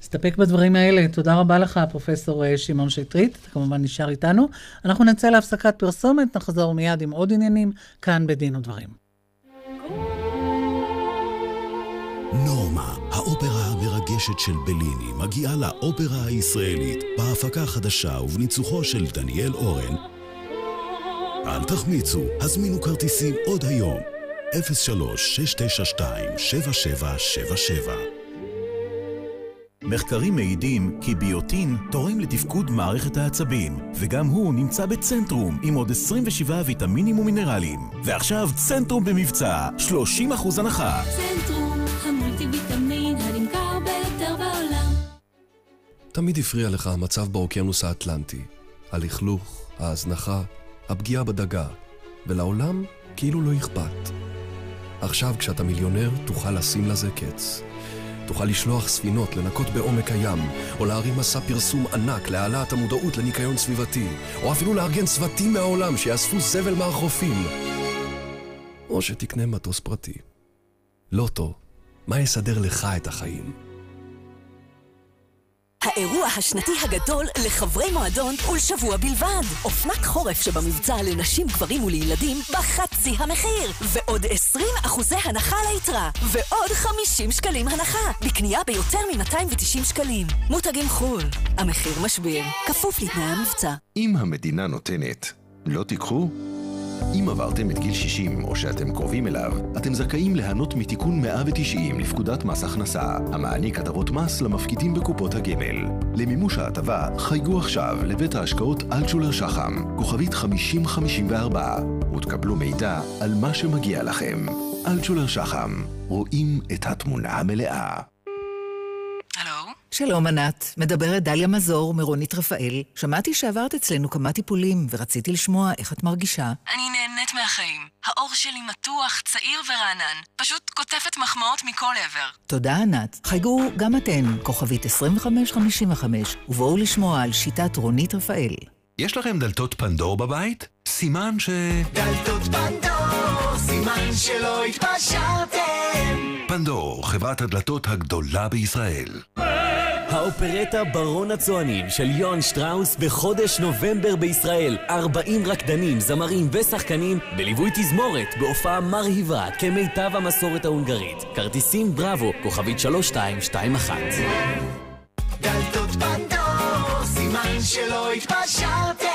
נסתפק בדברים האלה. תודה רבה לך, פרופסור אה, שמעון שטרית. אתה כמובן נשאר איתנו. אנחנו נצא להפסקת פרסומת, נחזור מיד עם עוד עניינים, כאן בדין ודברים. נורמה, האופרה המרגשת של בליני, מגיעה לאופרה הישראלית בהפקה חדשה ובניצוחו של דניאל אורן. אל תחמיצו, הזמינו כרטיסים עוד היום. 03-692-7777 מחקרים מעידים כי ביוטין תורם לתפקוד מערכת העצבים, וגם הוא נמצא בצנטרום עם עוד 27 ויטמינים ומינרלים. ועכשיו צנטרום במבצע, 30% הנחה. צנטרום תמיד הפריע לך המצב באוקיינוס האטלנטי. הלכלוך, ההזנחה, הפגיעה בדגה, ולעולם כאילו לא אכפת. עכשיו, כשאתה מיליונר, תוכל לשים לזה קץ. תוכל לשלוח ספינות לנקות בעומק הים, או להרים מסע פרסום ענק להעלאת המודעות לניקיון סביבתי, או אפילו לארגן צוותים מהעולם שיאספו זבל מהחופים. או שתקנה מטוס פרטי. לוטו, מה יסדר לך את החיים? האירוע השנתי הגדול לחברי מועדון ולשבוע בלבד. אופנת חורף שבמבצע לנשים, גברים ולילדים בחצי המחיר. ועוד 20 אחוזי הנחה על היתרה. ועוד 50 שקלים הנחה. בקנייה ביותר מ-290 שקלים. מותגים חו"ל. המחיר משביר. כפוף לתנאי המבצע. אם המדינה נותנת, לא תיקחו? אם עברתם את גיל 60 או שאתם קרובים אליו, אתם זכאים ליהנות מתיקון 190 לפקודת מס הכנסה, המעניק הטבות מס למפקידים בקופות הגמל. למימוש ההטבה, חייגו עכשיו לבית ההשקעות אלטשולר שחם, כוכבית 5054, ותקבלו מידע על מה שמגיע לכם. אלטשולר שחם, רואים את התמונה המלאה. שלום ענת, מדברת דליה מזור מרונית רפאל. שמעתי שעברת אצלנו כמה טיפולים ורציתי לשמוע איך את מרגישה. אני נהנית מהחיים. האור שלי מתוח, צעיר ורענן. פשוט קוטפת מחמאות מכל עבר. תודה ענת. חייגו גם אתן, כוכבית 2555, ובואו לשמוע על שיטת רונית רפאל. יש לכם דלתות פנדור בבית? סימן ש... דלתות פנדור, סימן שלא התפשרתם. פנדור, חברת הדלתות הגדולה בישראל. האופרטה ברון הצוענים של יוהאן שטראוס בחודש נובמבר בישראל. 40 רקדנים, זמרים ושחקנים בליווי תזמורת בהופעה מרהיבה כמיטב המסורת ההונגרית. כרטיסים בראבו, כוכבית 3221. דלתות פנדור, סימן שלא התפשרתם.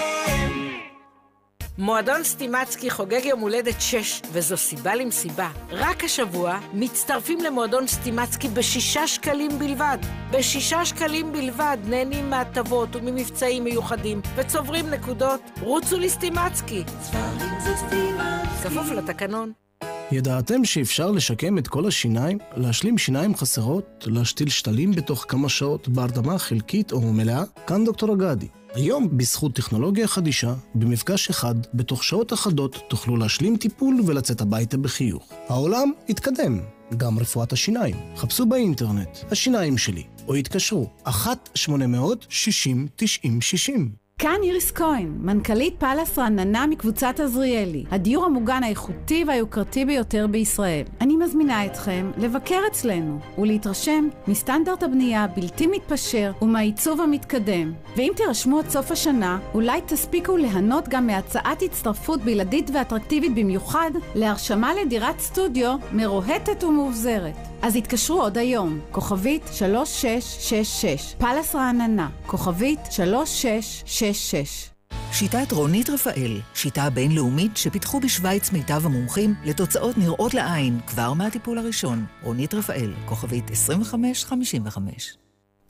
מועדון סטימצקי חוגג יום הולדת 6, וזו סיבה למסיבה. רק השבוע מצטרפים למועדון סטימצקי בשישה שקלים בלבד. בשישה שקלים בלבד נהנים מהטבות וממבצעים מיוחדים, וצוברים נקודות. רוצו לסטימצקי. כפוף לתקנון. ידעתם שאפשר לשקם את כל השיניים? להשלים שיניים חסרות? להשתיל שתלים בתוך כמה שעות בהרדמה חלקית או מלאה? כאן דוקטור אגדי. היום, בזכות טכנולוגיה חדישה, במפגש אחד, בתוך שעות אחדות, תוכלו להשלים טיפול ולצאת הביתה בחיוך. העולם התקדם, גם רפואת השיניים. חפשו באינטרנט, השיניים שלי, או התקשרו, 1-800-60-90-60. כאן איריס כהן, מנכ"לית פאלאס רעננה מקבוצת עזריאלי, הדיור המוגן האיכותי והיוקרתי ביותר בישראל. אני מזמינה אתכם לבקר אצלנו ולהתרשם מסטנדרט הבנייה הבלתי מתפשר ומהעיצוב המתקדם. ואם תירשמו עד סוף השנה, אולי תספיקו ליהנות גם מהצעת הצטרפות בלעדית ואטרקטיבית במיוחד להרשמה לדירת סטודיו מרוהטת ומאובזרת. אז התקשרו עוד היום, כוכבית 3666, פאלאס רעננה, כוכבית 3666. שיטת רונית רפאל, שיטה בינלאומית שפיתחו בשוויץ מיטב המומחים לתוצאות נראות לעין כבר מהטיפול הראשון. רונית רפאל, כוכבית 2555.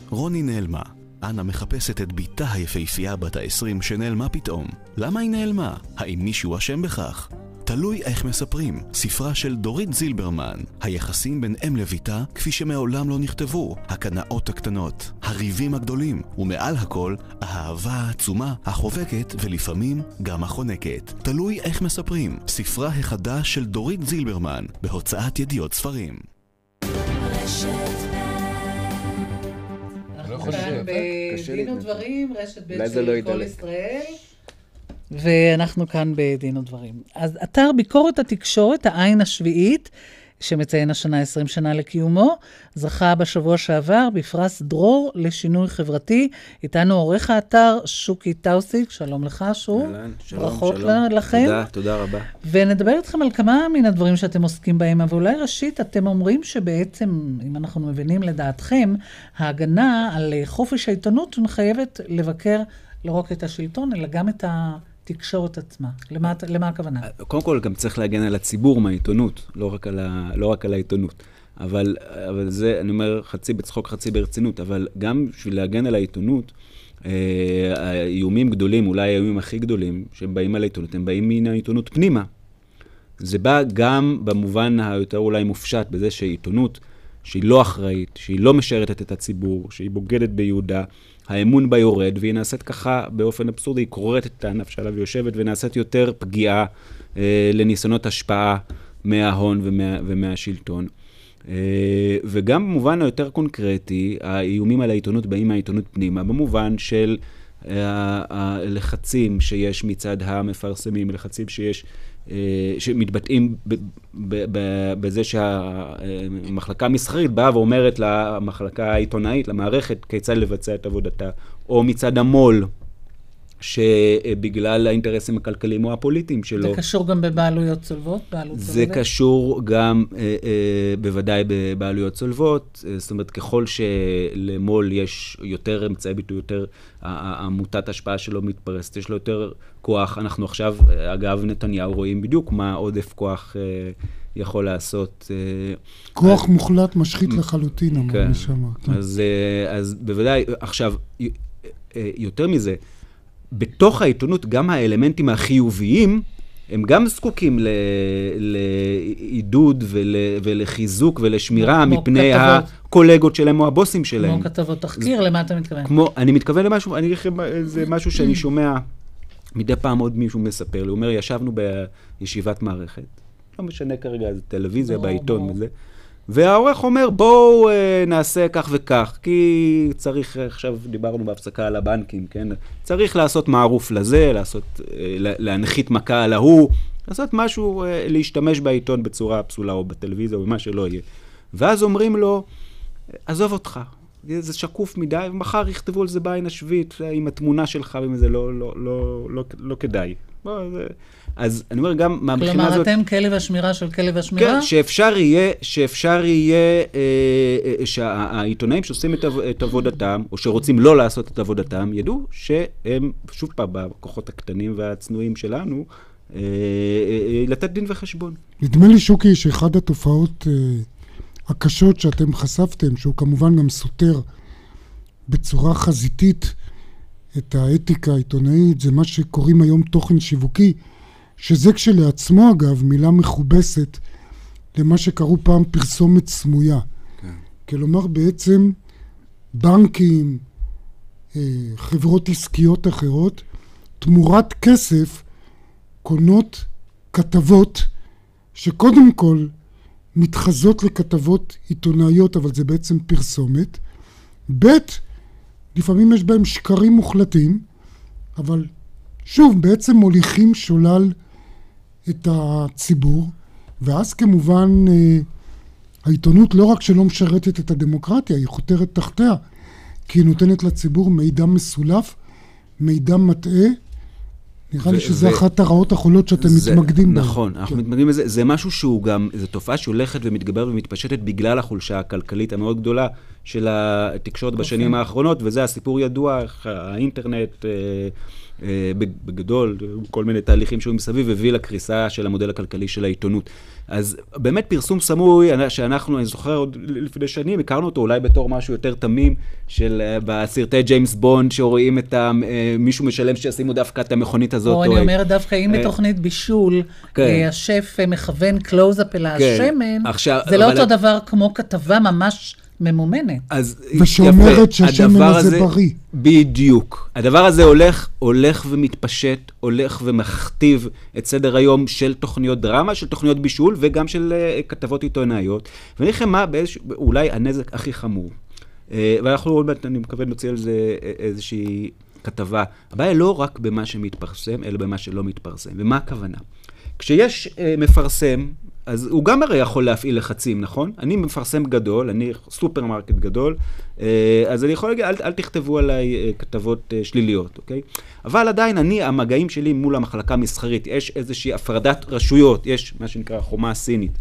רוני נעלמה. אנה מחפשת את בתה היפהפייה בת ה-20 שנעלמה פתאום. למה היא נעלמה? האם מישהו אשם בכך? תלוי איך מספרים. ספרה של דורית זילברמן. היחסים בין אם לביתה כפי שמעולם לא נכתבו. הקנאות הקטנות. הריבים הגדולים. ומעל הכל, האהבה העצומה, החובקת ולפעמים גם החונקת. תלוי איך מספרים. ספרה החדש של דורית זילברמן. בהוצאת ידיעות ספרים. אנחנו כאן בדין ודברים, רשת ב' לא של כל ידלק. ישראל. ואנחנו כאן בדין ודברים. אז אתר ביקורת התקשורת, העין השביעית, שמציין השנה 20 שנה לקיומו, זכה בשבוע שעבר בפרס דרור לשינוי חברתי. איתנו עורך האתר שוקי טאוסיק, שלום לך שוב. אהלן, שלום, ברכות שלום. לכם. תודה, תודה רבה. ונדבר איתכם על כמה מן הדברים שאתם עוסקים בהם, אבל אולי ראשית, אתם אומרים שבעצם, אם אנחנו מבינים לדעתכם, ההגנה על חופש העיתונות מחייבת לבקר לא רק את השלטון, אלא גם את התקשורת עצמה. למה, למה הכוונה? קודם כל, גם צריך להגן על הציבור מהעיתונות, לא רק על, ה... לא רק על העיתונות. אבל, אבל זה, אני אומר, חצי בצחוק, חצי ברצינות, אבל גם בשביל להגן על העיתונות, אה, האיומים גדולים, אולי האיומים הכי גדולים, שהם באים על העיתונות, הם באים מן העיתונות פנימה. זה בא גם במובן היותר אולי מופשט, בזה שעיתונות שהיא לא אחראית, שהיא לא משרתת את הציבור, שהיא בוגדת ביהודה, האמון בה יורד, והיא נעשית ככה באופן אבסורדי, היא כורתת את הענף שעליו היא יושבת, ונעשית יותר פגיעה אה, לניסיונות השפעה מההון ומה, ומהשלטון. אה, וגם במובן היותר קונקרטי, האיומים על העיתונות באים מהעיתונות פנימה, במובן של אה, הלחצים שיש מצד המפרסמים, לחצים שיש, שמתבטאים ב- ב- בזה שהמחלקה המסחרית באה ואומרת למחלקה העיתונאית, למערכת, כיצד לבצע את עבודתה, או מצד המו"ל, שבגלל האינטרסים הכלכליים או הפוליטיים שלו. זה קשור גם בבעלויות צולבות? בעלות זה צולבת? קשור גם אה, אה, בוודאי בבעלויות צולבות, אה, זאת אומרת, ככל שלמו"ל יש יותר אמצעי ביטוי, יותר, עמותת ההשפעה שלו מתפרסת, יש לו יותר כוח. אנחנו עכשיו, אה, אגב, נתניהו, רואים בדיוק מה עודף כוח אה, יכול לעשות. אה, כוח מוחלט משחית לחלוטין, אמר כן. מי שאמר. כן. אז, אה, אז בוודאי, עכשיו, אה, יותר מזה, בתוך העיתונות, גם האלמנטים החיוביים, הם גם זקוקים ל- לעידוד ול, ולחיזוק ולשמירה כמו מפני כתבות. הקולגות שלהם או הבוסים שלהם. כמו כתבות תחקיר, למה אתה מתכוון? כמו, אני מתכוון למשהו, אני זה משהו שאני שומע מדי פעם עוד מישהו מספר לי, הוא אומר, ישבנו בישיבת מערכת, לא משנה כרגע, זה טלוויזיה, ברור, בעיתון ברור. וזה, והעורך אומר, בואו אה, נעשה כך וכך, כי צריך, אה, עכשיו דיברנו בהפסקה על הבנקים, כן? צריך לעשות מערוף לזה, לעשות, אה, לה- להנחית מכה על ההוא, לעשות משהו, אה, להשתמש בעיתון בצורה פסולה, או בטלוויזיה, או במה שלא יהיה. ואז אומרים לו, עזוב אותך, זה שקוף מדי, ומחר יכתבו על זה בעין השביעית, עם התמונה שלך, ועם זה לא, לא, לא, לא, לא כדאי. בוא, זה... אז אני אומר, גם מהבחינה כלומר, הזאת... אתם כלב השמירה של כלב השמירה? כן, שאפשר יהיה, שאפשר יהיה, אה, אה, שהעיתונאים שעושים את, עב- את עבודתם, או שרוצים לא לעשות את עבודתם, ידעו שהם, שוב פעם, בכוחות הקטנים והצנועים שלנו, אה, אה, לתת דין וחשבון. נדמה לי, שוקי, שאחד התופעות אה, הקשות שאתם חשפתם, שהוא כמובן גם סותר בצורה חזיתית את האתיקה העיתונאית, זה מה שקוראים היום תוכן שיווקי, שזה כשלעצמו, אגב, מילה מכובסת למה שקראו פעם פרסומת סמויה. כן. כלומר, בעצם בנקים, אה, חברות עסקיות אחרות, תמורת כסף קונות כתבות שקודם כל מתחזות לכתבות עיתונאיות, אבל זה בעצם פרסומת. ב', לפעמים יש בהם שקרים מוחלטים, אבל שוב, בעצם מוליכים שולל את הציבור, ואז כמובן אה, העיתונות לא רק שלא משרתת את הדמוקרטיה, היא חותרת תחתיה, כי היא נותנת לציבור מידע מסולף, מידע מטעה. נראה לי ו- שזה ו- אחת הרעות החולות שאתם זה- מתמקדים בהן. נכון, אנחנו כן. מתמקדים בזה. זה משהו שהוא גם, זו תופעה שהולכת ומתגברת ומתפשטת בגלל החולשה הכלכלית המאוד גדולה של התקשורת בשנים האחרונות, וזה הסיפור ידוע, איך האינטרנט אה, אה, בגדול, כל מיני תהליכים שהיו מסביב, הביא לקריסה של המודל הכלכלי של העיתונות. אז באמת פרסום סמוי, שאנחנו, אני זוכר עוד לפני שנים, הכרנו אותו אולי בתור משהו יותר תמים, של אה, בסרטי ג'יימס בונד, שרואים את ה... אה, מישהו משלם שישימו דווקא את המכונית הזאת. או אני אומרת דווקא, אם אה, בתוכנית בישול, כן. השף מכוון קלוז-אפ אל השמן, עכשיו, זה לא אבל- אותו דבר כמו כתבה ממש ממומנת. אז ושאומרת יפה, שהשמן הדבר הזה בריא. בדיוק. הדבר הזה הולך, הולך ומתפשט, הולך ומכתיב את סדר היום של תוכניות דרמה, של תוכניות בישול וגם של uh, כתבות עיתונאיות. ואני אגיד לכם מה, באיזשהו, אולי הנזק הכי חמור. Uh, ואנחנו עוד מעט, אני מקווה, נוציא על זה אה, איזושהי כתבה. הבעיה לא רק במה שמתפרסם, אלא במה שלא מתפרסם. ומה הכוונה? כשיש uh, מפרסם, אז הוא גם הרי יכול להפעיל לחצים, נכון? אני מפרסם גדול, אני סופרמרקט גדול, אה, אז אני יכול להגיד, אל, אל תכתבו עליי אה, כתבות אה, שליליות, אוקיי? אבל עדיין אני, המגעים שלי מול המחלקה המסחרית, יש איזושהי הפרדת רשויות, יש מה שנקרא חומה סינית.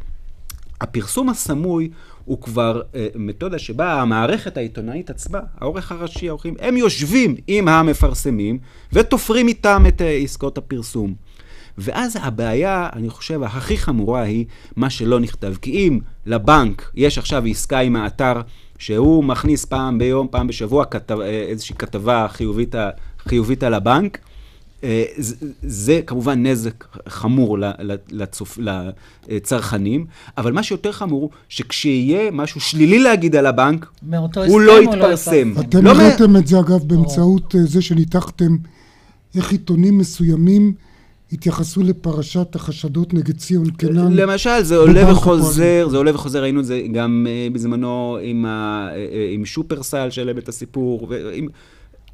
הפרסום הסמוי הוא כבר אה, מתודה שבה המערכת העיתונאית עצמה, העורך הראשי, העורכים, הם יושבים עם המפרסמים ותופרים איתם את עסקאות הפרסום. ואז הבעיה, אני חושב, הכי חמורה היא מה שלא נכתב. כי אם לבנק יש עכשיו עסקה עם האתר, שהוא מכניס פעם ביום, פעם בשבוע, כתב, אה, איזושהי כתבה חיובית, חיובית על הבנק, אה, זה, זה כמובן נזק חמור לצופ, לצרכנים, אבל מה שיותר חמור, הוא שכשיהיה משהו שלילי להגיד על הבנק, הוא לא או יתפרסם. אתם לא מ- הראיתם את זה, אגב, באמצעות אה, זה שניתחתם איך עיתונים מסוימים התייחסו לפרשת החשדות נגד ציון קנן. למשל, זה עולה וחוזר, זה עולה וחוזר, ראינו את זה גם אה, בזמנו עם, ה, אה, אה, עם שופרסל שלם את הסיפור, ועם...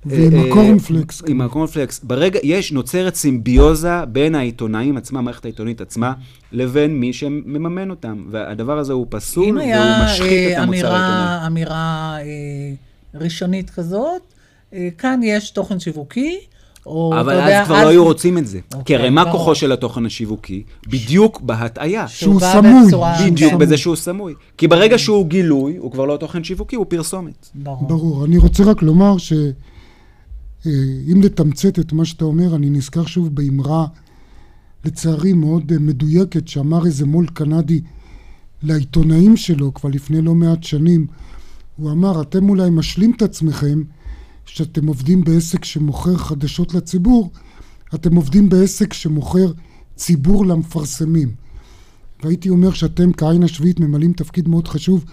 ועם הקורנפלקס. עם הקורנפלקס. ברגע, יש, נוצרת סימביוזה בין העיתונאים עצמם, המערכת העיתונית עצמה, לבין מי שמממן אותם. והדבר הזה הוא פסול, אם והוא היה משחית את המוצר העיתונאי. אמירה, אמירה אה, ראשונית כזאת, כאן יש תוכן שיווקי, או אבל אז יודע, כבר לא היו רוצים את זה. כי אוקיי, הרי מה ברור. כוחו של התוכן השיווקי? בדיוק בהטעיה. שהוא סמוי. בדיוק בזה. שהוא סמוי. כי ברגע שהוא גילוי, הוא כבר לא תוכן שיווקי, הוא פרסומת. ברור. אני רוצה רק לומר שאם לתמצת את מה שאתה אומר, אני נזכר שוב באמרה, לצערי מאוד אה, מדויקת, שאמר איזה מו"ל קנדי לעיתונאים שלו כבר לפני לא מעט שנים. הוא אמר, אתם אולי משלים את עצמכם שאתם עובדים בעסק שמוכר חדשות לציבור, אתם עובדים בעסק שמוכר ציבור למפרסמים. והייתי אומר שאתם כעין השביעית ממלאים תפקיד מאוד חשוב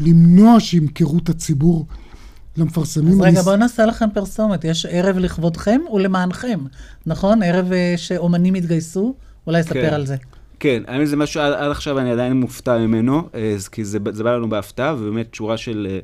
למנוע שימכרו את הציבור למפרסמים. אז אני רגע, בואו נעשה לכם פרסומת. יש ערב לכבודכם ולמענכם, נכון? ערב אה, שאומנים יתגייסו? אולי ספר כן. על זה. כן, האמת זה משהו, עד, עד עכשיו אני עדיין מופתע ממנו, אה, כי זה, זה בא לנו בהפתעה, ובאמת שורה של אה,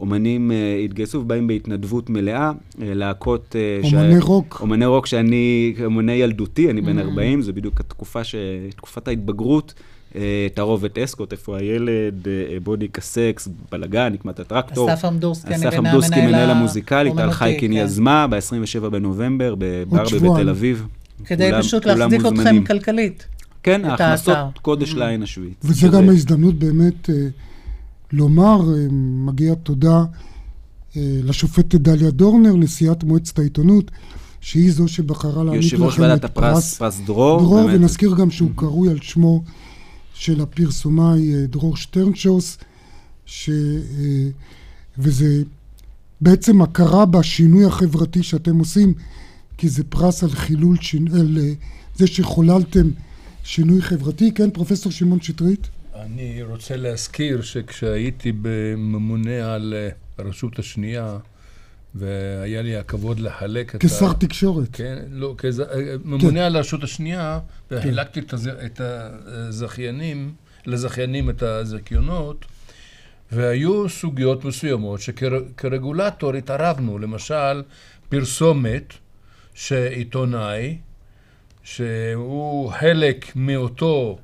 אומנים אה, התגייסו ובאים בהתנדבות מלאה, אה, להקות... אה, אומני רוק. אומני רוק שאני, אומני ילדותי, אני בן Mm. 40, זו בדיוק התקופה, ש, תקופת ההתבגרות. אה, תערובת אסקוט, איפה הילד, אה, בודי קסקס, בלאגן, נקמת הטרקטור. אסף עמדורסקי, אני אסף עמדורסקי, מנהל המוזיקלי, טל חייקין כן. יזמה ב-27 בנובמבר, בברבי. בתל אביב. כדי פשוט להחזיק אתכם. כלכלית. כן, ההכנסות. קודש לעין השביעית. וזה גם ההזדמנות באמת לומר, אה, מגיע תודה אה, לשופטת דליה דורנר, נשיאת מועצת העיתונות, שהיא זו שבחרה להעניק יושב ראש לכם ועדת את הפרס, פרס דרור. דרור, באמת. ונזכיר גם שהוא קרוי על שמו של הפרסומאי אה, דרור שטרנשוס, ש... וזה בעצם הכרה בשינוי החברתי שאתם עושים, כי זה פרס על חילול. על זה שחוללתם שינוי חברתי. כן, פרופסור שמעון שטרית? אני רוצה להזכיר שכשהייתי ממונה על אה, הרשות השנייה, והיה לי הכבוד לחלק את כשר תקשורת. כן, לא, כז... ממונה על הרשות השנייה, וחילקתי את, הז... את הזכיינים, לזכיינים את הזיכיונות, והיו סוגיות מסוימות שכרגולטור התערבנו, למשל, פרסומת שעיתונאי, שהוא חלק מאותו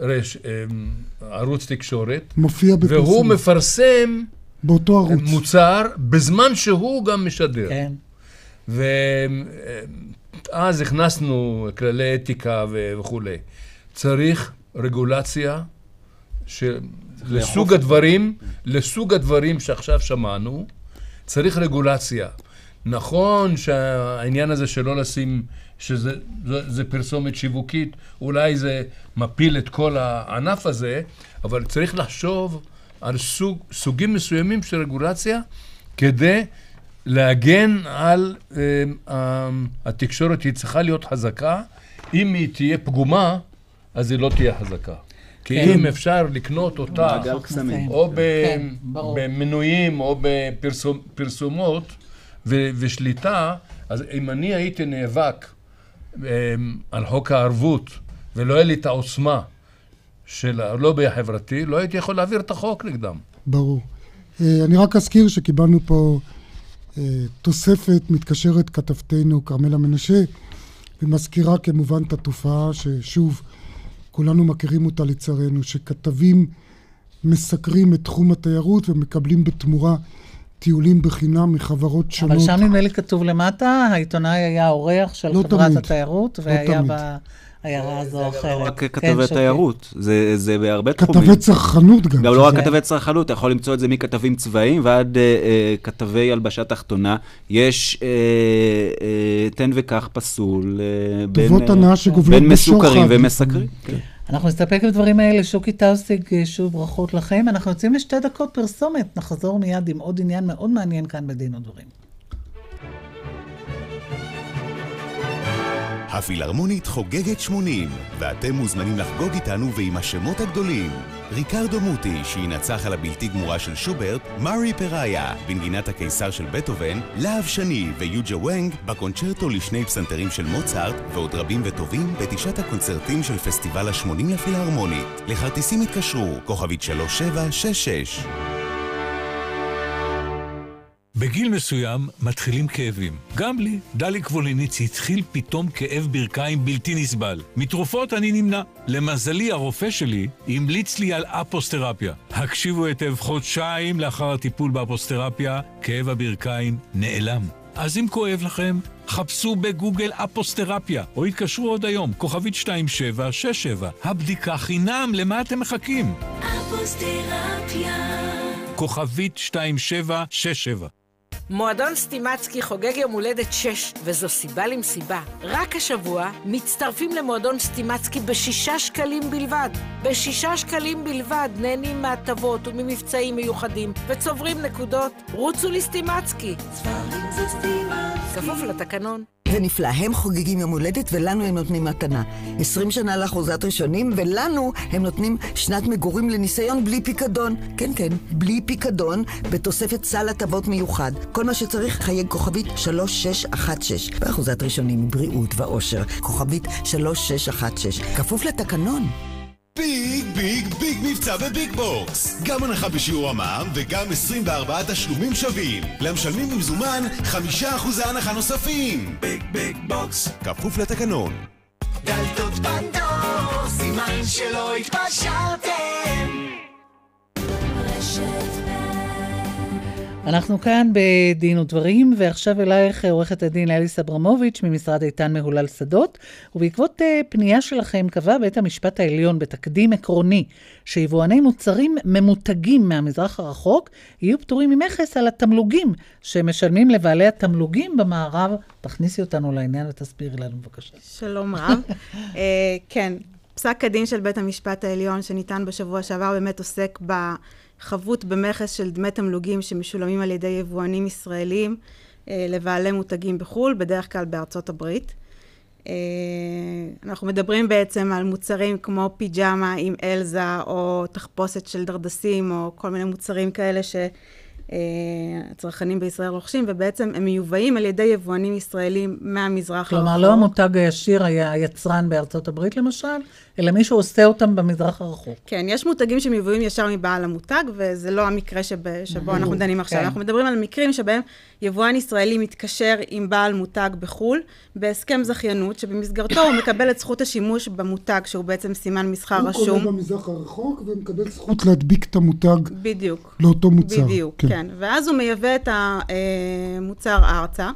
רש, אמ, ערוץ תקשורת, מופיע בפרסום. והוא מפרסם באותו ערוץ. מוצר בזמן שהוא גם משדר. כן. ואז הכנסנו כללי אתיקה ו- וכולי. צריך רגולציה של... לסוג הדברים, לסוג הדברים שעכשיו שמענו, צריך רגולציה. נכון שהעניין הזה שלא לשים, שזה זה, זה פרסומת שיווקית, אולי זה מפיל את כל הענף הזה, אבל צריך לחשוב על סוג, סוגים מסוימים של רגולציה כדי להגן על אה, אה, התקשורת, היא צריכה להיות חזקה. אם היא תהיה פגומה, אז היא לא תהיה חזקה. כי כן. אם אפשר לקנות אותה. או כן, ברור. במנויים או בפרסומות ושליטה, אז אם אני הייתי נאבק על חוק הערבות ולא היה לי את העוצמה של הלובי החברתי, לא הייתי יכול להעביר את החוק נגדם. ברור. אה, אני רק אזכיר שקיבלנו פה אה, תוספת מתקשרת כתבתנו כרמלה מנשה, ומזכירה כמובן את התופעה ששוב, כולנו מכירים אותה לצערנו, שכתבים מסקרים את תחום התיירות ומקבלים בתמורה טיולים בחינם מחברות שונות. אבל שם נדמה לי כתוב למטה, העיתונאי היה אורח של לא חברת תמיד. התיירות, לא והיה תמיד. בעיירה הזו או אחרת. לא רק כן, כתבי שוקי. תיירות, זה, זה בהרבה תחומים. כתבי צרכנות גם. גם לא רק כתבי צרכנות, אתה יכול למצוא את זה מכתבים צבאיים ועד אה, אה, כתבי הלבשה תחתונה. יש אה, אה, תן וקח פסול אה, בין, אה, בשוחד. ומסקרים. כן. אנחנו נסתפק בדברים האלה. שוקי טאוסיג, שוב ברכות לכם. אנחנו יוצאים לשתי דקות פרסומת. נחזור מיד עם עוד עניין מאוד מעניין כאן בדין ודברים. הפילהרמונית חוגגת 80, ואתם מוזמנים לחגוג איתנו ועם השמות הגדולים. ריקרדו מוטי, שינצח על הבלתי גמורה של שוברט, מארי פראיה, בנגינת הקיסר של בטהובן, להב שני ויוג'ה וונג, בקונצ'רטו לשני פסנתרים של מוצרט, ועוד רבים וטובים בתשעת הקונצרטים של פסטיבל ה-80 לפילהרמונית. לכרטיסים התקשרו, כוכבית 3766. בגיל מסוים מתחילים כאבים. גם לי, דלי קבוליניץ התחיל פתאום כאב ברכיים בלתי נסבל. מתרופות אני נמנע. למזלי, הרופא שלי המליץ לי על אפוסטרפיה. הקשיבו היטב, חודשיים לאחר הטיפול באפוסטרפיה, כאב הברכיים נעלם. אז אם כואב לכם, חפשו בגוגל אפוסטרפיה, או התקשרו עוד היום, כוכבית 2767. הבדיקה חינם, למה אתם מחכים? אפוסטרפיה. כוכבית 2767. מועדון סטימצקי חוגג יום הולדת 6, וזו סיבה למסיבה. רק השבוע מצטרפים למועדון סטימצקי בשישה שקלים בלבד. בשישה שקלים בלבד נהנים מהטבות וממבצעים מיוחדים, וצוברים נקודות. רוצו לסטימצקי. כפוף לתקנון. זה נפלא, הם חוגגים יום הולדת ולנו הם נותנים מתנה. 20 שנה לאחוזת ראשונים, ולנו הם נותנים שנת מגורים לניסיון בלי פיקדון. כן, כן, בלי פיקדון, בתוספת סל הטבות מיוחד. כל מה שצריך, חייג כוכבית 3616. באחוזת ראשונים, בריאות ואושר. כוכבית 3616. כפוף לתקנון. big big big מבצע ב Big Box. גם הנחה בשיעור המע"מ וגם 24 תשלומים שווים. למשלמים במזומן 5% הנחה נוספים. big Big Box. כפוף לתקנון. דלתות פנדור, סימן שלא התפשרתם. אנחנו כאן בדין ודברים, ועכשיו אלייך עורכת הדין אליס אברמוביץ' ממשרד איתן מהולל שדות, ובעקבות אה, פנייה שלכם קבע בית המשפט העליון בתקדים עקרוני שיבואני מוצרים ממותגים מהמזרח הרחוק יהיו פטורים ממכס על התמלוגים שמשלמים לבעלי התמלוגים במערב. תכניסי אותנו לעניין ותסבירי לנו בבקשה. שלום רב. אה, כן, פסק הדין של בית המשפט העליון שניתן בשבוע שעבר באמת עוסק בחבות במכס של דמי תמלוגים שמשולמים על ידי יבואנים ישראלים אה, לבעלי מותגים בחו"ל, בדרך כלל בארצות הברית. אה, אנחנו מדברים בעצם על מוצרים כמו פיג'מה עם אלזה, או תחפושת של דרדסים, או כל מיני מוצרים כאלה אה, הצרכנים בישראל רוכשים, ובעצם הם מיובאים על ידי יבואנים ישראלים מהמזרח כלומר. לא המותג הישיר, היה היצרן בארצות הברית למשל, אלא מישהו עושה אותם במזרח הרחוק. כן, יש מותגים שמיובאים ישר מבעל המותג, וזה לא המקרה שב, שבו אנחנו דנים עכשיו. כן. אנחנו מדברים על מקרים שבהם יבואן ישראלי מתקשר עם בעל מותג בחו"ל, בהסכם זכיינות, שבמסגרתו הוא מקבל את זכות השימוש במותג, שהוא בעצם סימן מסחר הוא רשום. קונה במזרח הרחוק ומקבל זכות להדביק את המותג בדיוק. לאותו מוצר. בדיוק, כן. כן. ואז הוא מייבא את המוצר ארצה,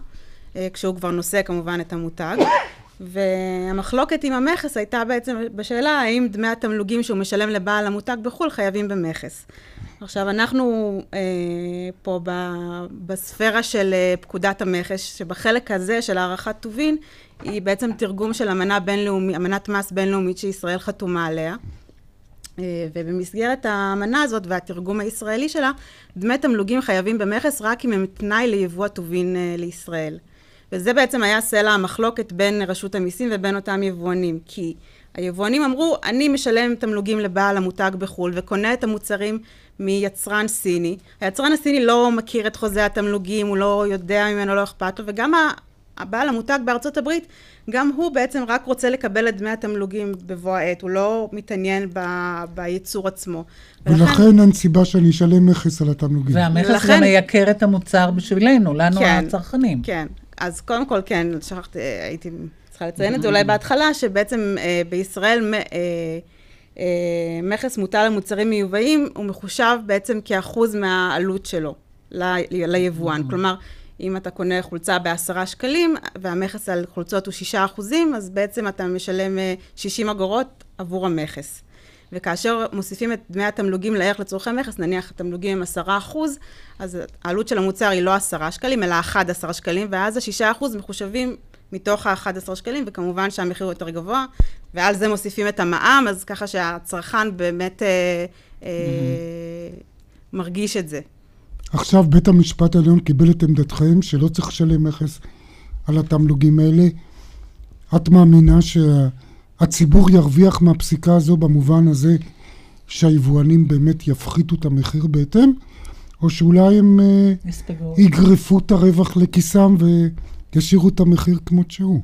אה, כשהוא כבר נושא כמובן את המותג. והמחלוקת עם המכס הייתה בעצם בשאלה האם דמי התמלוגים שהוא משלם לבעל המותג בחו"ל חייבים במכס. עכשיו, אנחנו אה, פה ב, בספירה של אה, פקודת המכס, שבחלק הזה של הערכת טובין, היא בעצם תרגום של אמנה בינלאומית, אמנת מס בינלאומית שישראל חתומה עליה. אה, ובמסגרת האמנה הזאת והתרגום הישראלי שלה, דמי תמלוגים חייבים במכס רק אם הם תנאי ליבוא הטובין אה, לישראל. וזה בעצם היה סלע המחלוקת בין רשות המיסים ובין אותם יבואנים, כי היבואנים אמרו, אני משלם תמלוגים לבעל המותג בחו"ל וקונה את המוצרים מיצרן סיני. היצרן הסיני לא מכיר את חוזה התמלוגים, הוא לא יודע ממנו, לא אכפת לו, וגם הבעל המותג בארצות הברית, גם הוא בעצם רק רוצה לקבל את דמי התמלוגים בבוא העת, הוא לא מתעניין ב, בייצור עצמו. ולכן אין סיבה שאני אשלם מכס על התמלוגים. והמכס לכן- גם מייקר את המוצר בשבילנו, לנו כן, הצרכנים. כן. אז קודם כל, כן, שכחתי, הייתי צריכה לציין את זה אולי בהתחלה, שבעצם אה, בישראל אה, אה, מכס מוטל על מוצרים מיובאים, הוא מחושב בעצם כאחוז מהעלות שלו ל- ליבואן. כלומר, אם אתה קונה חולצה בעשרה שקלים, והמכס על חולצות הוא שישה אחוזים, אז בעצם אתה משלם אה, 60 אגורות עבור המכס. וכאשר מוסיפים את דמי התמלוגים לערך לצורכי מכס, נניח התמלוגים הם עשרה אחוז, אז העלות של המוצר היא לא עשרה שקלים, אלא 11 שקלים, ואז השישה אחוז מחושבים מתוך ה-11 שקלים, וכמובן שהמחיר הוא יותר גבוה, ועל זה מוסיפים את המע"מ, אז ככה שהצרכן באמת אה, אה, מרגיש את זה. עכשיו בית המשפט העליון קיבל את עמדתכם שלא צריך לשלם מכס על התמלוגים האלה. את מאמינה שהציבור ירוויח מהפסיקה הזו במובן הזה שהיבואנים באמת יפחיתו את המחיר בהתאם, או שאולי הם אה, יספגו. יגרפו את הרווח לכיסם וישאירו את המחיר כמות שהוא?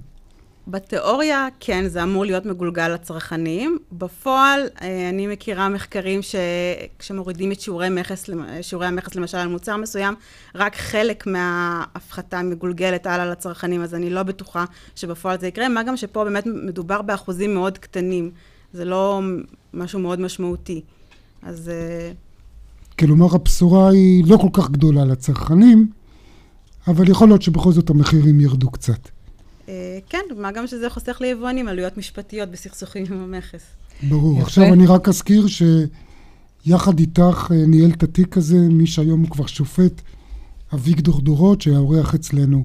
בתיאוריה, כן, זה אמור להיות מגולגל לצרכנים. בפועל, אה, אני מכירה מחקרים שכשמורידים את שיעורי, למ- שיעורי המכס, למשל, על מוצר מסוים, רק חלק מההפחתה מגולגלת הלאה לצרכנים, אז אני לא בטוחה שבפועל זה יקרה, מה גם שפה באמת מדובר באחוזים מאוד קטנים. זה לא משהו מאוד משמעותי. אז אה, כלומר, הבשורה היא לא כל כך גדולה לצרכנים, אבל יכול להיות שבכל זאת המחירים ירדו קצת. אה, כן, מה גם שזה חוסך ליבואנים עלויות משפטיות בסכסוכים עם המכס. ברור. יפה. עכשיו אני רק אזכיר שיחד איתך אה, ניהל את התיק הזה, מי שהיום הוא כבר שופט, אביגדור דורות, שהיה אורח אצלנו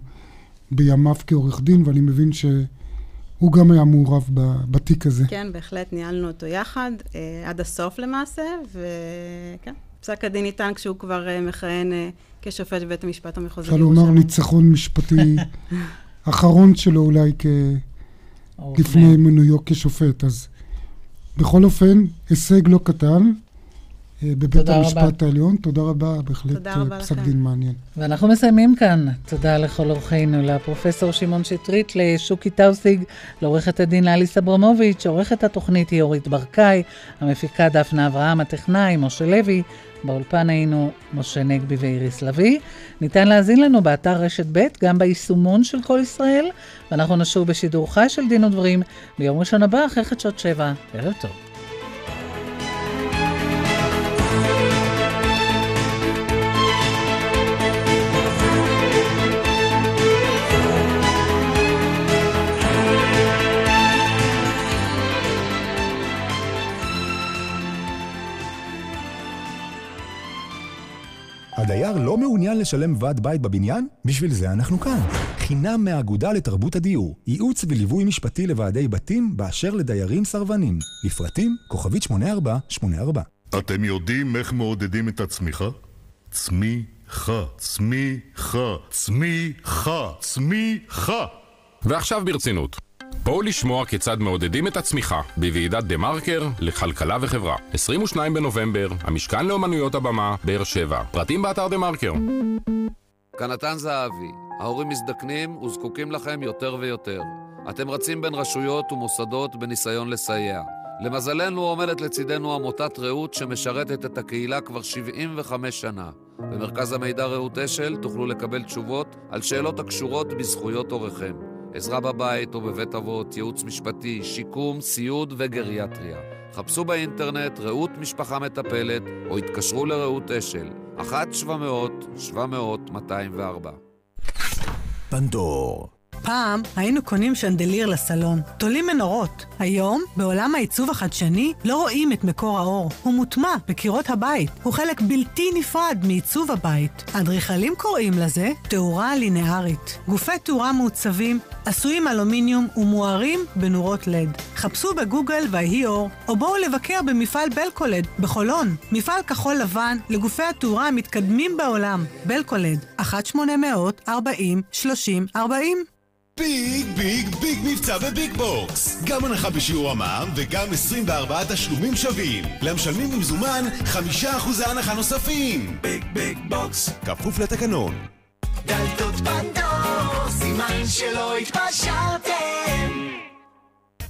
בימיו כעורך דין, ואני מבין שהוא גם היה מעורב בתיק הזה. כן, בהחלט ניהלנו אותו יחד, אה, עד הסוף למעשה, וכן, פסק הדין ניתן כשהוא כבר אה, מכהן אה, כשופט בבית המשפט המחוזי אפשר לומר ניצחון משפטי אחרון שלו אולי כ... לפני מינויו כשופט. אז בכל אופן, הישג לא קטן בבית תודה רבה. המשפט העליון. תודה רבה, בהחלט תודה אה, רבה פסק לכם. דין מעניין. ואנחנו מסיימים כאן. תודה לכל אורחינו, לפרופסור שמעון שטרית, לשוקי טאוסיג, לעורכת הדין לאליס אברמוביץ', עורכת התוכנית היא אורית ברקאי, המפיקה דפנה אברהם, הטכנאי משה לוי, באולפן היינו משה נגבי ואיריס לביא. ניתן להאזין לנו באתר רשת ב', גם ביישומון של כל ישראל, ואנחנו נשוב בשידור חי של דין ודברים ביום ראשון הבא, אחרי חדשות שבע. ערב טוב. הדייר לא מעוניין לשלם ועד בית בבניין? בשביל זה אנחנו כאן. חינם מהאגודה לתרבות הדיור. ייעוץ וליווי משפטי לוועדי בתים באשר לדיירים סרבנים. לפרטים, כוכבית 8484. אתם יודעים איך מעודדים את הצמיחה? צמיחה, צמיחה, צמיחה, צמיחה. ועכשיו ברצינות. בואו לשמוע כיצד מעודדים את הצמיחה בוועידת דה מרקר לכלכלה וחברה. 22 בנובמבר, המשכן לאומנויות הבמה, באר שבע. פרטים באתר דה מרקר. כאן נתן זהבי, ההורים מזדקנים וזקוקים לכם יותר ויותר. אתם רצים בין רשויות ומוסדות בניסיון לסייע. למזלנו עומדת לצידנו עמותת רעות שמשרתת את הקהילה כבר 75 שנה. במרכז המידע רעות אשל תוכלו לקבל תשובות על שאלות הקשורות בזכויות הוריכם. עזרה בבית או בבית אבות, ייעוץ משפטי, שיקום, סיעוד וגריאטריה. חפשו באינטרנט רעות משפחה מטפלת או התקשרו לרעות אשל, 1-700-700-204. פנדור. פעם היינו קונים שנדליר לסלון, תולים מנורות. היום, בעולם העיצוב החדשני, לא רואים את מקור האור. הוא מוטמע בקירות הבית. הוא חלק בלתי נפרד מעיצוב הבית. האדריכלים קוראים לזה תאורה לינארית. גופי תאורה מעוצבים, עשויים אלומיניום ומוארים בנורות לד. חפשו בגוגל ויהי אור, או בואו לבקר במפעל בלקולד בחולון. מפעל כחול לבן לגופי התאורה המתקדמים בעולם. בלקולד, 1-800-40-30-40 big big big מבצע ב Big Box. גם הנחה בשיעור המע"מ וגם 24 תשלומים שווים. למשלמים במזומן 5% הנחה נוספים. big Big Box. כפוף לתקנון. דלתות פנדור, סימן שלא התפשרתם.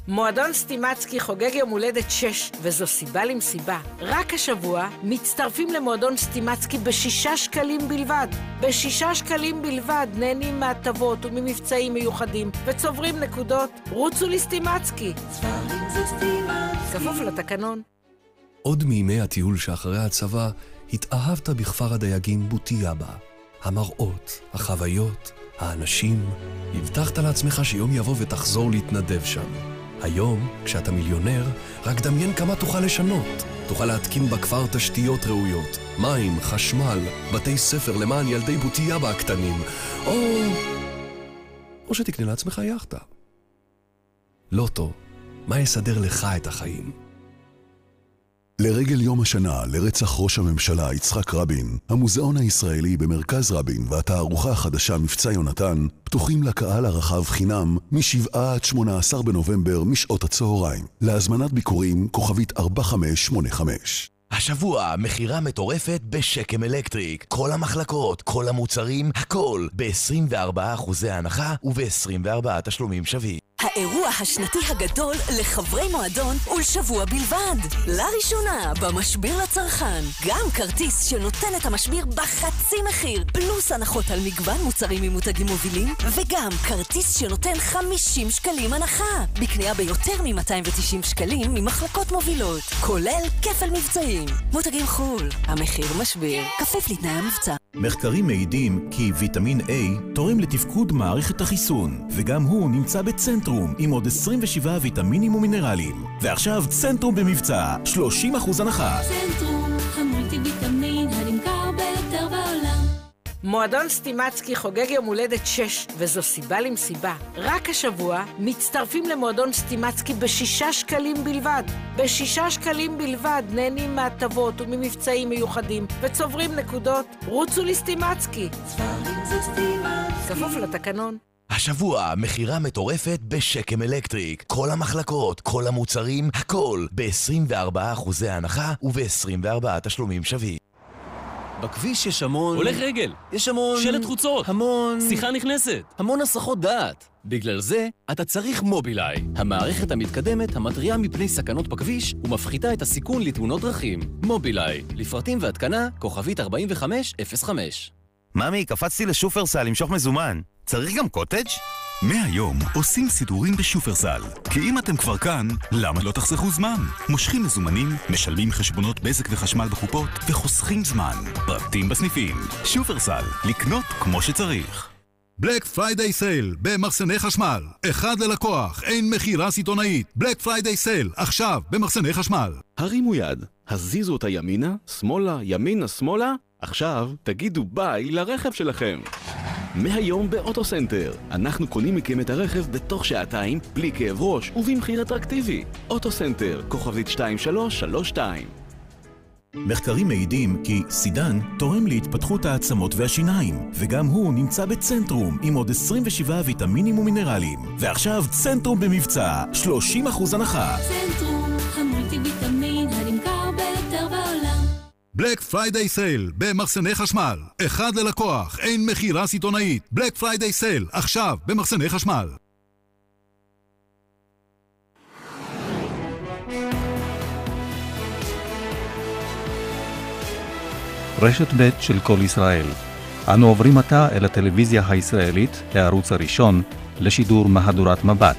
מועדון סטימצקי חוגג יום הולדת 6, וזו סיבה למסיבה. רק השבוע מצטרפים למועדון סטימצקי בשישה שקלים בלבד. בשישה שקלים בלבד נהנים מהטבות וממבצעים מיוחדים, וצוברים נקודות. רוצו לסטימצקי. כפוף לתקנון. עוד מימי הטיול שאחרי הצבא, התאהבת בכפר הדייגים בוטיאבה. המראות, החוויות, האנשים. הבטחת לעצמך שיום יבוא ותחזור להתנדב שם. היום, כשאתה מיליונר, רק דמיין כמה תוכל לשנות. תוכל להתקין בכפר תשתיות ראויות, מים, חשמל, בתי ספר למען ילדי בוטיאבה הקטנים, או... או שתקנה לעצמך יאכטה. לוטו, מה יסדר לך את החיים? לרגל יום השנה לרצח ראש הממשלה יצחק רבין, המוזיאון הישראלי במרכז רבין והתערוכה החדשה מבצע יונתן פתוחים לקהל הרחב חינם מ-7 עד 18 בנובמבר משעות הצהריים. להזמנת ביקורים כוכבית 4585. השבוע מכירה מטורפת בשקם אלקטריק. כל המחלקות, כל המוצרים, הכל ב-24% הנחה וב-24 תשלומים שווים. האירוע השנתי הגדול לחברי מועדון ולשבוע בלבד. לראשונה, במשביר לצרכן. גם כרטיס שנותן את המשביר בחצי מחיר, פלוס הנחות על מגוון מוצרים ממותגים מובילים, וגם כרטיס שנותן 50 שקלים הנחה. בקנייה ביותר מ-290 שקלים ממחלקות מובילות, כולל כפל מבצעים. מותגים חו"ל, המחיר משביר, כפוף לתנאי המבצע. מחקרים מעידים כי ויטמין A תורם לתפקוד מערכת החיסון, וגם הוא נמצא בצנטרום עם עוד 27 ויטמינים ומינרלים. ועכשיו צנטרום במבצע, 30% הנחה. צנטרום, המולטי ויטמין הנמכר ביותר בעולם. מועדון סטימצקי חוגג יום הולדת 6, וזו סיבה למסיבה. רק השבוע מצטרפים למועדון סטימצקי בשישה שקלים בלבד. בשישה שקלים בלבד נהנים מהטבות וממבצעים מיוחדים, וצוברים נקודות. רוצו לסטימצקי. כפוף לתקנון. השבוע מכירה מטורפת בשקם אלקטריק. כל המחלקות, כל המוצרים, הכל ב-24% הנחה וב-24 תשלומים שווים. בכביש יש המון... הולך רגל. יש המון... שלט חוצות. המון... שיחה נכנסת. המון הסחות דעת. בגלל זה, אתה צריך מובילאיי. המערכת המתקדמת המתריעה מפני סכנות בכביש ומפחיתה את הסיכון לתאונות דרכים. מובילאיי. לפרטים והתקנה, כוכבית 4505. ממי, קפצתי לשופרסל למשוך מזומן. צריך גם קוטג'? מהיום עושים סידורים בשופרסל. כי אם אתם כבר כאן, למה לא תחסכו זמן? מושכים מזומנים, משלמים חשבונות בזק וחשמל בקופות, וחוסכים זמן. פרטים בסניפים. שופרסל, לקנות כמו שצריך. Black Friday sale במחסני חשמל. אחד ללקוח, אין מכירה סיטונאית. Black Friday sale, עכשיו במחסני חשמל. הרימו יד, הזיזו אותה ימינה, שמאלה, ימינה, שמאלה, עכשיו תגידו ביי לרכב שלכם. מהיום באוטוסנטר, אנחנו קונים מכם את הרכב בתוך שעתיים, בלי כאב ראש ובמחיר אטרקטיבי. אוטוסנטר, כוכבית 2332 מחקרים מעידים כי סידן תורם להתפתחות העצמות והשיניים, וגם הוא נמצא בצנטרום עם עוד 27 ויטמינים ומינרלים. ועכשיו צנטרום במבצע, 30% הנחה. צנטרום, Black Friday sale במחסני חשמל. אחד ללקוח, אין מכירה סיטונאית. Black Friday sale, עכשיו במחסני חשמל. רשת ב' של כל ישראל. אנו עוברים עתה אל הטלוויזיה הישראלית, הערוץ הראשון, לשידור מהדורת מבט.